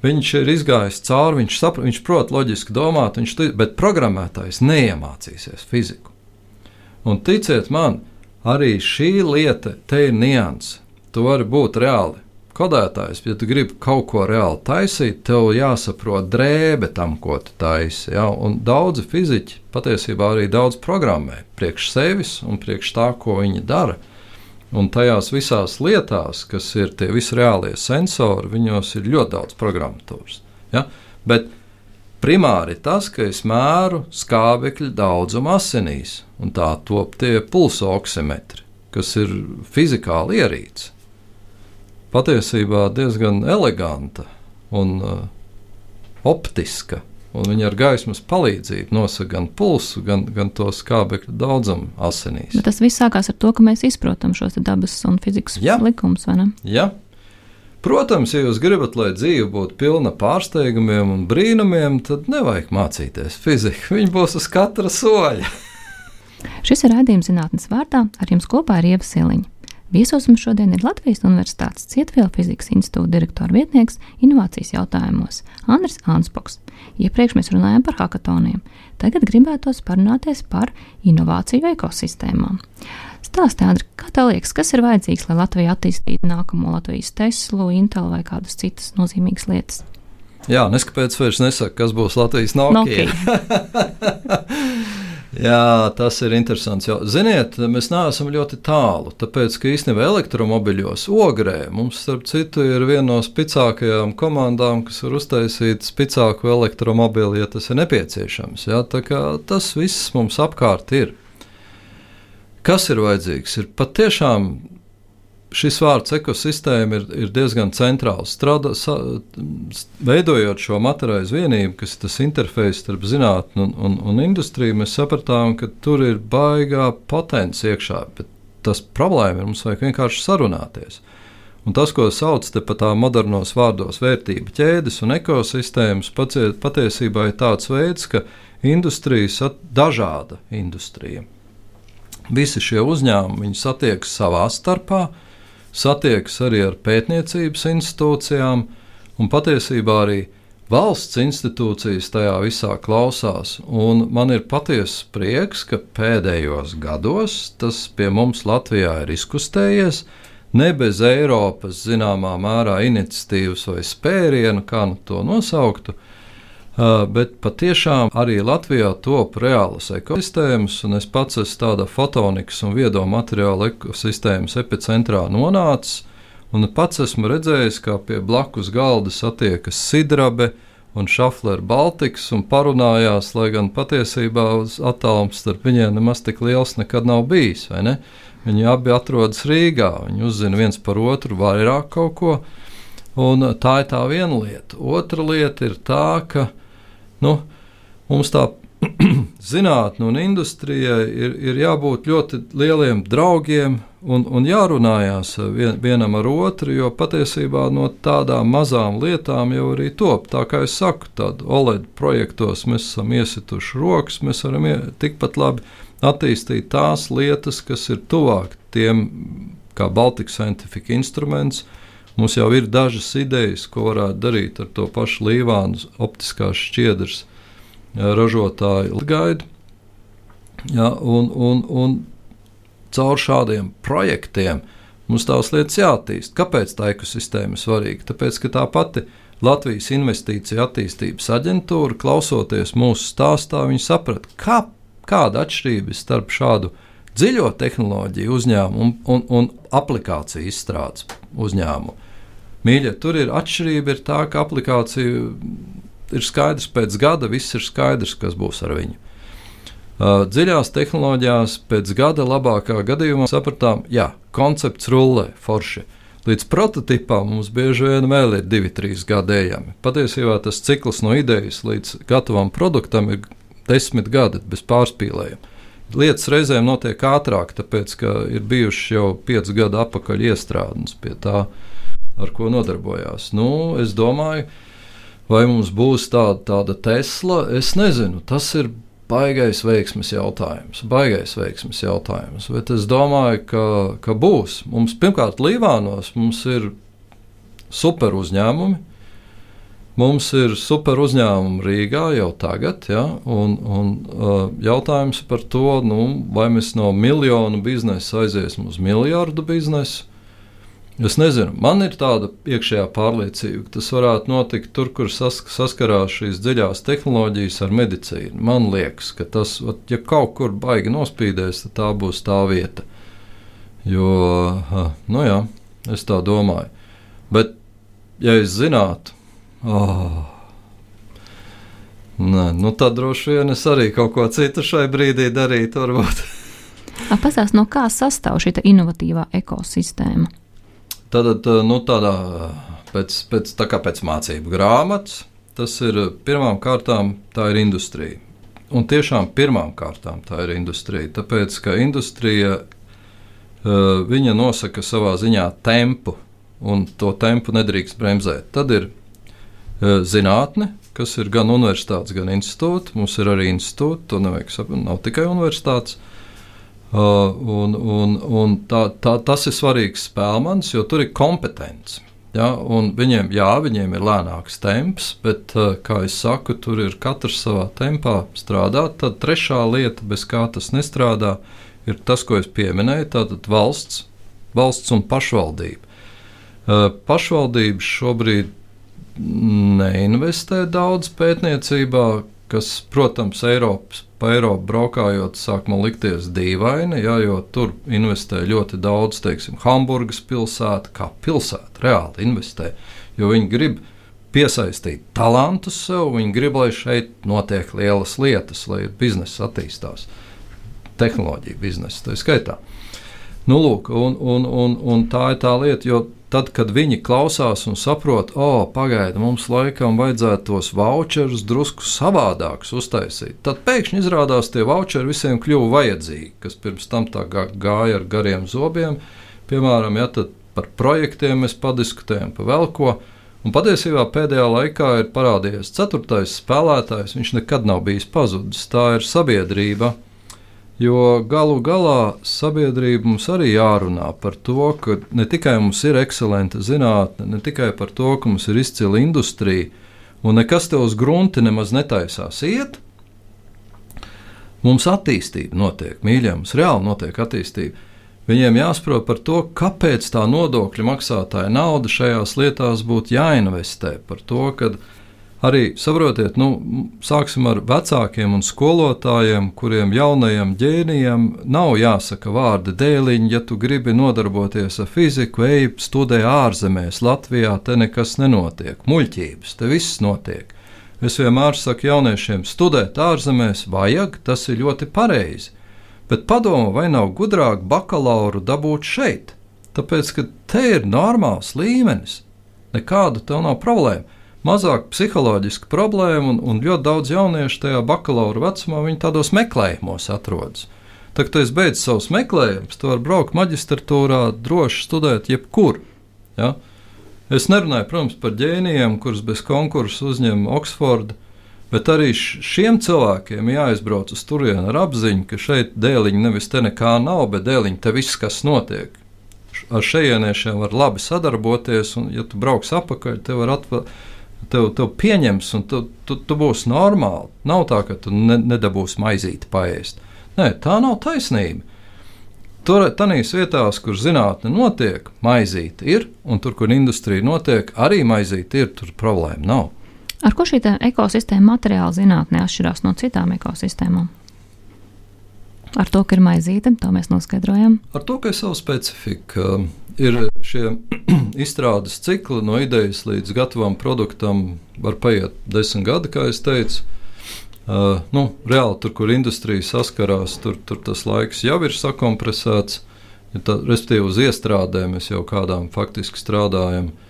Viņš ir izgājis cauri, viņš, sapra, viņš prot loģiski domāt, viņš, bet programmētājs neiemācīsies fiziku. Un ticiet man, arī šī lieta te ir nianses. Tu vari būt reāli kodētājs, ja tu gribi kaut ko reāli taisīt, tev jāsaprot drēbe tam, ko tu taisi. Ja? Un daudzi fiziķi patiesībā arī daudz programmē priekš sevis un priekš tā, ko viņi dara. Un tajās visās lietās, kas ir tie visi reālie sensori, viņos ir ļoti daudz programmatūras. Ja? Bet primāri tas, ka es mēru skābekļa daudzumu asinīs, un tā top tie pulsu oksimetri, kas ir fizikāli ierīce. Patiesībā diezgan eleganta un uh, optiska un viņi ar gaismas palīdzību nosaka gan pulsu, gan, gan to skābekļa daudzumu asinīs. Bet tas viss sākās ar to, ka mēs izprotam šos dabas un fizikas ja. likumus, vai ne? Jā. Protams, ja jūs gribat, lai dzīve būtu pilna pārsteigumiem un brīnumiem, tad nevajag mācīties fiziku. *laughs* Viņi būs uz katra soļa. Šis ir raidījums zinātnes vārdā. Ar jums kopā ir Ieva Siliņa. Viesos mums šodien ir Latvijas Universitātes Cietvielu fizikas institūta direktora vietnieks inovācijas jautājumos Andris Anspoks. Iepriekš mēs runājām par hackathoniem. Tagad gribētos parunāties par inovāciju ekosistēmām. Stāstiet, Andri, kā tev liekas, kas ir vajadzīgs, lai Latvija attīstītu nākamo Latvijas Teslu, Intel vai kādas citas nozīmīgas lietas? Jā, neskapēc vairs nesaka, kas būs Latvijas Nokia. *laughs* Jā, tas ir interesants. Jau. Ziniet, mēs neesam ļoti tālu. Tāpēc, ka īstenībā elektromobiļos ogrē mums, starp citu, ir viena no spēcīgākajām komandām, kas var uztaisīt spēcīgāku elektromobili, ja tas ir nepieciešams. Jā, tas viss mums apkārt ir. Kas ir vajadzīgs? Ir patiešām šis vārds ekosistēma ir, ir diezgan centrāls. Strādā, sa, veidojot šo materiālu vienību, kas ir tas interfejs starp zinātnē un, un, un industriju, mēs sapratām, ka tur ir baigā potence iekšā. Tas problēma ir mums vajag vienkārši sarunāties. Un tas, ko sauc par tā modernos vārdos, vērtību ķēdes un ekosistēmas, patiesībā ir tāds veids, ka industrijas ir dažāda industrija. Visi šie uzņēmumi satiekas savā starpā, uh, satiekas arī ar pētniecības institūcijām, un patiesībā arī valsts institūcijas tajā visā klausās. Un man ir patiesa prieks, ka pēdējos gados tas pie mums Latvijā ir izkustējies. Ne bez Eiropas zināmā mērā iniciatīvas vai spērienu, kā nu to nosauktu, bet patiešām arī Latvijā top reālas ekosistēmas, un es pats esmu tāda fotonikas un viedo materiālu ekosistēmas epicentrā nonācis. Un pats esmu redzējis, kā pie blakus galda satiekas Sidrabe un Šaflera Baltikas un parunājās, lai gan patiesībā attālums starp viņiem nemaz tik liels nekad nav bijis. Viņi abi atrodas Rīgā, viņi uzzina viens par otru vairāk kaut ko. Un tā ir tā viena lieta. Otra lieta ir tā, ka Nu, mums tā *clears throat* zinātnē un industrijai ir, ir jābūt ļoti lieliem draugiem un, un jārunājās vien, vienam ar otru, jo patiesībā no tādām mazām lietām jau arī top. Tā kā es saku, tad OLED projektos mēs esam iesituši rokas, mēs varam tikpat labi attīstīt tās lietas, kas ir tuvāk tiem, kā Baltic Scientific Instruments. Mums jau ir dažas idejas, ko varētu darīt ar to pašu Līvānu optiskās šķiedras ražotāju gaidu. Ja, un, un, un caur šādiem projektiem mums tās lietas jāattīst. Kāpēc tā ekosistēma ir svarīga? Tāpēc, ka tā pati Latvijas Investīcija attīstības aģentūra, klausoties mūsu stāstā, viņi saprata, kā, kāda atšķirība ir starp šādu dziļo tehnoloģiju uzņēmumu un, un, un aplikāciju izstrādes uzņēmumu. Mīļie, tur ir atšķirība, ir tā, ka aplikācija ir skaidrs pēc gada, viss ir skaidrs, kas būs ar viņu. Uh, dziļās tehnoloģijās pēc gada labākā gadījumā sapratām, ka koncepts rullē forši. Līdz prototipam mums bieži vien vēl ir divi, trīs gadi ejami. Patiesībā tas cikls no idejas līdz gatavam produktam ir desmit gadi bez pārspīlējuma. Lietas reizēm notiek ātrāk, tāpēc ka ir bijušas jau piecu gadu atpakaļ iestrādes pie tā, uh, ar ko nodarbojās. Nu, es domāju, vai mums būs tāda, tāda Tesla, es nezinu. Tas ir baigais veiksmes jautājums. Baigais veiksmes jautājums. Bet es domāju, ka, ka būs. Mums pirmkārt Līvānos mums ir super uzņēmumi. Mums ir super uzņēmumi Rīgā jau tagad, ja, un, un uh, jautājums par to, nu, vai mēs no miljonu biznesa aiziesim uz miljardu biznesu, Es nezinu, man ir tāda iekšējā pārliecība, ka tas varētu notikt tur, kur sas, saskarās šīs dziļās tehnoloģijas ar medicīnu. Man liekas, ka tas, ja kaut kur baigi nospīdēs, tad tā būs tā vieta. Jo, nu jā, es tā domāju. Bet, ja es zinātu, oh, nē, nu tad droši vien es arī kaut ko citu šai brīdī darītu. Pastāstiet, no kā sastāv šī inovatīvā ekosistēma? Tad, nu, tādā, pēc, pēc, tā kā pēc mācību grāmatas, tas ir pirmām kārtām tā ir industrija. Un tiešām pirmām kārtām tā ir industrija. Tāpēc, ka industrija viņa nosaka savā ziņā tempu, un to tempu nedrīkst bremzēt. Tad ir zinātne, kas ir gan universitātes, gan institūti. Mums ir arī institūti, to nevajag saprast, nav tikai universitātes. Uh, un, un, un tā, tā, tas ir svarīgs spēlmans, jo tur ir kompetence. Ja, viņiem, jā, viņiem ir lēnāks temps, bet, uh, kā jau saku, tur ir katrs savā tempā strādāt. Tad trešā lieta, bez kā tas nestrādā, ir tas, ko es pieminēju. Tātad valsts, valsts un pašvaldība. Uh, pašvaldības šobrīd neinvestē daudz pētniecībā, kas, protams, Eiropas pa Eiropu braukājot, sāk man likties dīvaini, ja, jo tur investē ļoti daudz, teiksim, Hamburgas pilsēta, kā pilsēta reāli investē, jo viņi grib piesaistīt talantus sev, viņi grib, lai šeit notiek lielas lietas, lai biznesa attīstās, tehnoloģija biznesa tā skaitā. Nu, lūk, un, un, un, un tā ir tā lieta, jo Tad, kad viņi klausās un saprot, o, oh, pagaidi, mums laikam vajadzētu tos voucherus drusku savādākus uztaisīt, tad pēkšņi izrādās tie voucheri visiem kļuva vajadzīgi, kas pirms tam tā gāja ar gariem zobiem. Piemēram, ja par projektiem mēs padiskutējam, pa vēl ko. Un patiesībā pēdējā laikā ir parādījies ceturtais spēlētājs. Viņš nekad nav bijis pazudis. Tā ir sabiedrība, Jo galu galā sabiedrība mums arī jārunā par to, ka ne tikai mums ir ekscelenta zinātne, ne tikai par to, ka mums ir izcila industrija, un nekas te uz grunti nemaz netaisās iet. Mums attīstība notiek, mīļie, mums reāli notiek attīstība. Viņiem jāsaprot par to, kāpēc tā nodokļu maksātāja nauda šajās lietās būtu jāinvestē. Par to, ka arī saprotiet, nu, sāksim ar vecākiem un skolotājiem, kuriem jaunajam ģēnijam nav jāsaka vārdi dēliņi, ja tu gribi nodarboties ar fiziku, ej, studē ārzemēs, Latvijā te nekas nenotiek, muļķības, te viss notiek. Es vienmēr saku jauniešiem, studēt ārzemēs vajag, tas ir ļoti pareizi, bet padomu, vai nav gudrāk bakalauru dabūt šeit, tāpēc, ka te ir normāls līmenis, nekāda tev nav problēma mazāk psiholoģiska problēma, un, un ļoti daudz jauniešu tajā bakalaura vecumā viņi tādos meklējumos atrodas. Tā kā tu esi beidzis savus meklējumus, tu vari braukt maģistratūrā, droši studēt jebkur. Ja? Es nerunāju, protams, par ģēnijiem, kurus bez konkursa uzņem Oksforda, bet arī šiem cilvēkiem jāizbrauc uz turieni ar apziņu, ka šeit dēliņa nevis te nekā nav, bet dēliņa te viss, kas notiek. Ar šejieniešiem var labi sadarboties, un, ja tu brauks apakaļ, te var atvērt tev, tev pieņems, un tu, tu, tu būsi normāli. Nav tā, ka tu ne, nedabūsi maizīti paēst. Nē, tā nav taisnība. Tur, tādās vietās, kur zinātnē notiek, maizīte ir, un tur, kur industrija notiek, arī maizīte ir, tur problēma nav. Ar ko šī ekosistēma materiāla zinātnē atšķirās no citām ekosistēmām? Ar to, ka ir maizīte, to mēs noskaidrojam. Ar to, ka ir sava specifika. Ir šie *clears throat* izstrādes cikli no idejas līdz gatavam produktam, var paiet desmit gadi, kā jau teicu. Uh, nu, reāli tur, kur industrija saskarās, tur, tur tas laiks jau ir sakompresēts. Ja tā, respektīvi, uz iestrādēm mēs jau kādām faktiski strādājam. Uh,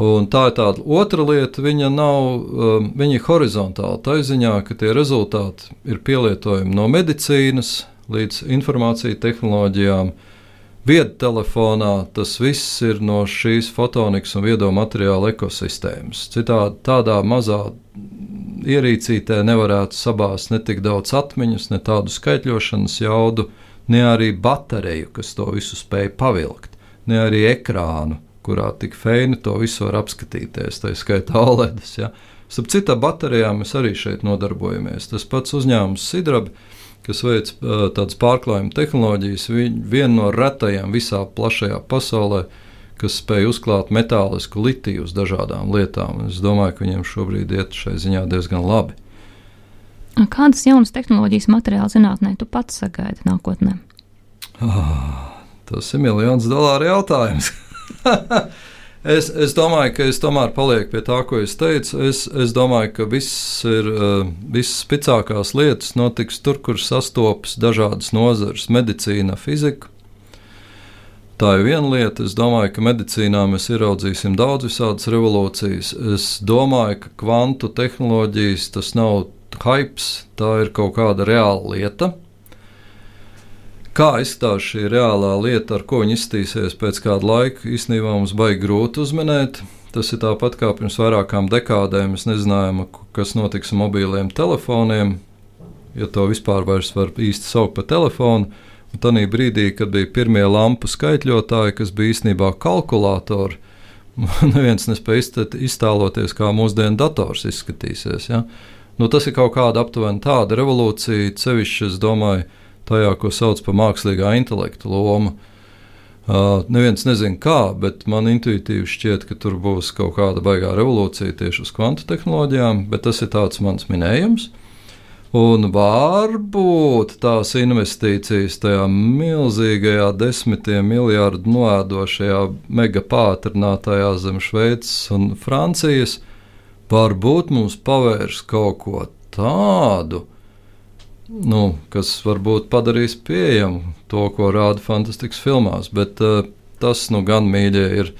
Un tā ir tāda otra lieta, viņa nav, um, viņa ir horizontāla. Tā ziņā, ka tie rezultāti ir pielietojami no medicīnas līdz informācijas tehnoloģijām. Viedtelefonā tas viss ir no šīs fotonikas un viedo materiālu ekosistēmas. Citādi tādā mazā ierīcītē nevarētu sabāzt ne tik daudz atmiņas, ne tādu skaitļošanas jaudu, ne arī bateriju, kas to visu spēj pavilkt, ne arī ekrānu kurā tik feini to visu var apskatīties, tā skaitā OLEDs. Ja. Starp citu, baterijām mēs arī šeit nodarbojamies. Tas pats uzņēmums Sidrabi, kas veic tādas pārklājuma tehnoloģijas, viena no retajām visā plašajā pasaulē, kas spēj uzklāt metālisku litiju uz dažādām lietām. Es domāju, ka viņiem šobrīd iet šai ziņā diezgan labi. Kādas jaunas tehnoloģijas materiāla zinātnē tu pats sagaidi nākotnē? Oh, tas ir miljons dolāru jautājums. *laughs* *laughs* es, es domāju, ka es tomēr palieku pie tā, ko es teicu. Es, es domāju, ka viss ir, eh, visas spēcīgākās lietas notiks tur, kur sastopas dažādas nozares - medicīna, fizika. Tā ir viena lieta. Es domāju, ka medicīnā mēs ieraudzīsim daudz visādas revolūcijas. Es domāju, ka kvantu tehnoloģijas tas nav hype, tā ir kaut kāda reāla lieta. Kā izskatās šī reālā lieta, ar ko viņa izskatīsies pēc kāda laika, īstenībā mums baigi grūti uzminēt. Tas ir tāpat kā pirms vairākām dekādēm. Mēs nezinājām, kas notiks ar mobiliem telefoniem, ja to vispār var īsti saukt par telefonu. Un tādā brīdī, kad bija pirmie lampu skaitļotāji, kas bija īstenībā kalkulatori, *laughs* neviens nespēja iztēloties, kā mūsdienu dators izskatīsies. Ja? Nu, tas ir kaut kāda aptuveni tāda revolūcija, sevišķi, es domāju, tajā, ko sauc par mākslīgā intelekta lomu. Uh, neviens nezina, kā, bet man intuitīvi šķiet, ka tur būs kaut kāda baigā revolūcija tieši uz kvantu tehnoloģijām, bet tas ir tāds mans minējums. Un varbūt tās investīcijas tajā milzīgajā desmitiem miljardu noēdošajā megapātrinātajā zem Šveices un Francijas varbūt mums pavērs kaut ko tādu, nu, kas varbūt padarīs pieejamu to, ko rāda fantastikas filmās. Bet uh, tas, nu, gan mīļie, ir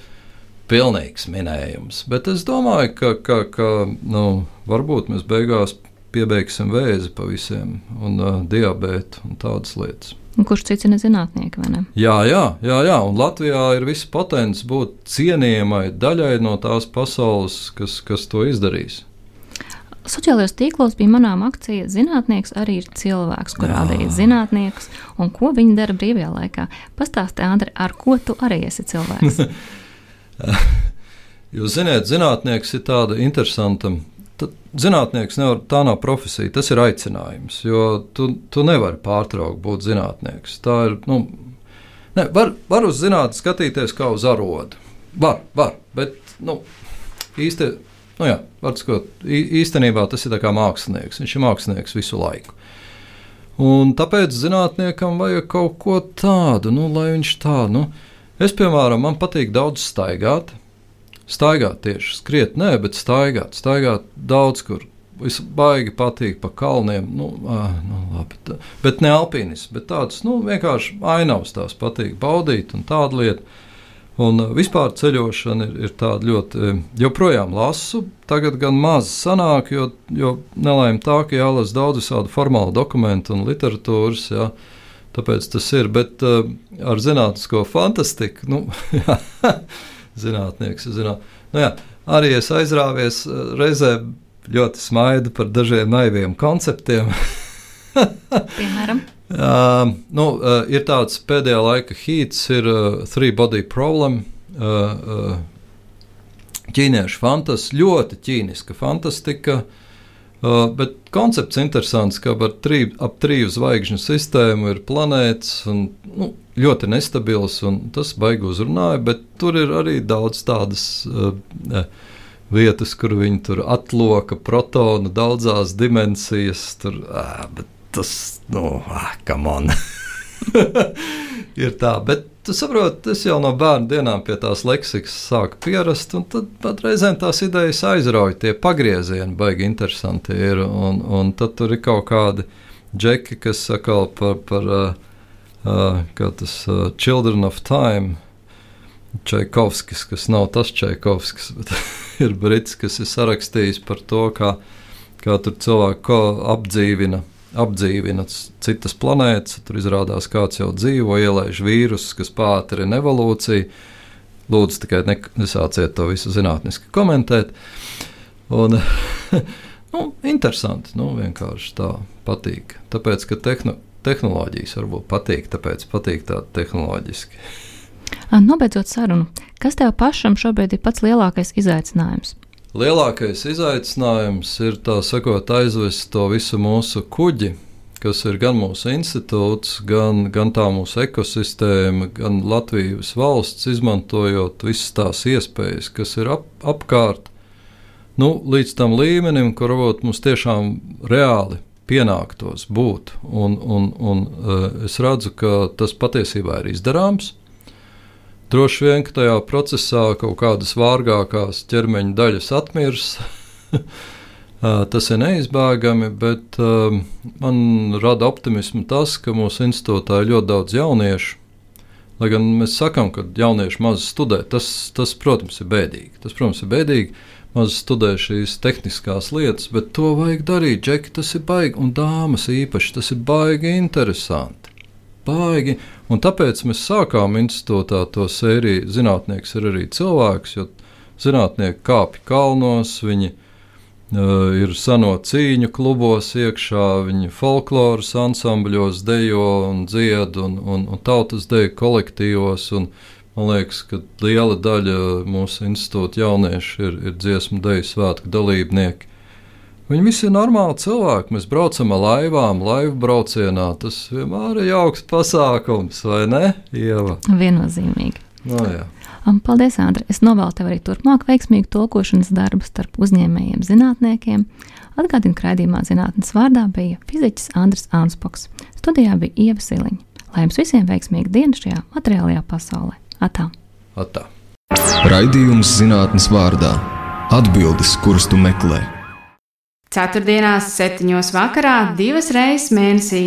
pilnīgs minējums. Bet es domāju, ka, ka, ka nu, varbūt mēs beigās piebeigsim vēzi pa visiem, un uh, diabētu un tādas lietas. Un kurš cits ir nezinātnieki, vai ne? Jā, jā, jā, jā, un Latvijā ir viss potenciāls būt cienījamai daļai no tās pasaules, kas, kas to izdarīs. Sociālajos tīklos bija manām akcija Zinātnieks arī ir cilvēks, kur rādīja zinātniekus un ko viņi dara brīvajā laikā. Pastāstiet, Andri, ar ko tu arī esi cilvēks? *laughs* Jūs zināt, zinātnieks ir tāda interesanta zinātnieks nevar, tā nav profesija, tas ir aicinājums. Jo tu, tu nevari pārtraukt būt zinātnieks. Tā ir. Nu, ne, var, var uz zinātnē skatīties kā uz arodu. Var, var, bet nu, īsti, nu jā, skot, īstenībā tas ir kā mākslinieks. Viņš ir mākslinieks visu laiku. Un tāpēc zinātniekam vajag kaut ko tādu, nu, lai viņš tādu. Nu, es, piemēram, man patīk daudz staigāt. Staigāt tieši, skriet, nē, bet staigāt, staigāt daudz kur. Es baigi patīk pa kalniem, nu, ā, nu labi, tā. bet ne alpīnis, bet tāds nu, vienkārši ainavs tās patīk baudīt un tāda lieta. Un vispār ceļošana ir, ir tāda ļoti, joprojām lasu. Tagad gan maz sanāk, jo, jo nelaime tā, ka jālasa daudz visādu formālu dokumentu un literatūras. Jā. Tāpēc tas ir, bet uh, ar zinātnisko fantastiku, nu, *laughs* zinātnieks. Zināt. Nu, jā, arī es aizrāvies eh, reizē ļoti smaidu par dažiem naiviem konceptiem. *laughs* Piemēram. Uh, nu, uh, ir tāds pēdējā laika hīts, ir uh, Three Body Problem. Uh, uh, ķīniešu fantastika, ļoti ķīniska fantastika. Uh, Uh, bet koncepts interesants, ka trī, ap triju zvaigžņu sistēmu ir planētas un nu, ļoti nestabils, un tas baigi uzrunāja, bet tur ir arī daudz tādas uh, vietas, kur viņi tur atloka protonu daudzās dimensijas. Tur, uh, bet tas, nu, ah, come on! *laughs* ir tā, bet tu saproti, es jau no bērnu dienām pie tās leksikas sāku pierast, un tad pat reizēm tās idejas aizrauja. Tie pagriezieni baigi interesanti ir, un, un tad tur ir kaut kādi džeki, kas saka par, par uh, uh, tas uh, Children of Time. Čaikovskis, kas nav tas Čaikovskis, bet *laughs* ir brits, kas ir sarakstījis par to, kā, kā tur cilvēku apdzīvina apdzīvina citas planētas, tur izrādās kāds jau dzīvo, ielaiž vīrusus, kas pātrina evolūciju. Lūdzu, tikai ne, nesāciet to visu zinātniski komentēt. Un, *laughs* nu, interesanti, nu, vienkārši tā patīk. Tāpēc, ka tehno, tehnoloģijas varbūt patīk, tāpēc patīk tā tehnoloģiski. Nobeidzot sarunu, kas tev pašam šobrīd ir pats lielākais izaicinājums? Lielākais izaicinājums ir tā sakot, aizvest to visu mūsu kuģi, kas ir gan mūsu institūts, gan, gan tā mūsu ekosistēma, gan Latvijas valsts, izmantojot visas tās iespējas, kas ir ap, apkārt, nu, līdz tam līmenim, kur varbūt mums tiešām reāli pienāktos būt. Un, un, un uh, es redzu, ka tas patiesībā ir izdarāms. Droši vien, ka tajā procesā kaut kādas vārgākās ķermeņa daļas atmirs. *laughs* Tas ir neizbēgami, bet man rada optimismu tas, ka mūsu institūtā ir ļoti daudz jauniešu. Lai gan mēs sakām, ka jaunieši maz studē, tas, tas, protams, ir bēdīgi. Tas, protams, ir bēdīgi. Maz studē šīs tehniskās lietas, bet to vajag darīt. Džeki, tas ir baigi, un dāmas īpaši tas ir baigi interesanti. Baigi. Un tāpēc mēs sākām institūtā to sēriju. Zinātnieks ir arī cilvēks, jo zinātnieki kāpj kalnos, viņi Uh, ir seno cīņu klubos, iekšā viņa folkloras ansambļos, dejo un dzied, un, un, un tautas deju kolektīvos. Un, man liekas, ka liela daļa mūsu institūta jauniešu ir, ir dziesmu deju svētku dalībnieki. Viņi visi ir normāli cilvēki. Mēs braucam ar laivām, laivu braucienā. Tas vienmēr ir jauks pasākums, vai ne? Ieva? Viennozīmīgi. No, jā. Paldies, Andri! Es novēlu tev arī turpmāk veiksmīgu tulkošanas darbu starp uzņēmējiem, zinātniekiem. Atgādinu, ka raidījumā zinātnes vārdā bija fiziķis Andris Anspoks. Studijā bija Ieva Siliņa. Lai jums visiem veiksmīga diena šajā materiālajā pasaulē! Atā! Atā. Raidījums zinātnes vārdā - atbildes, kuras tu meklē. Ceturtdienās, septiņos vakarā, divas reizes mēnesī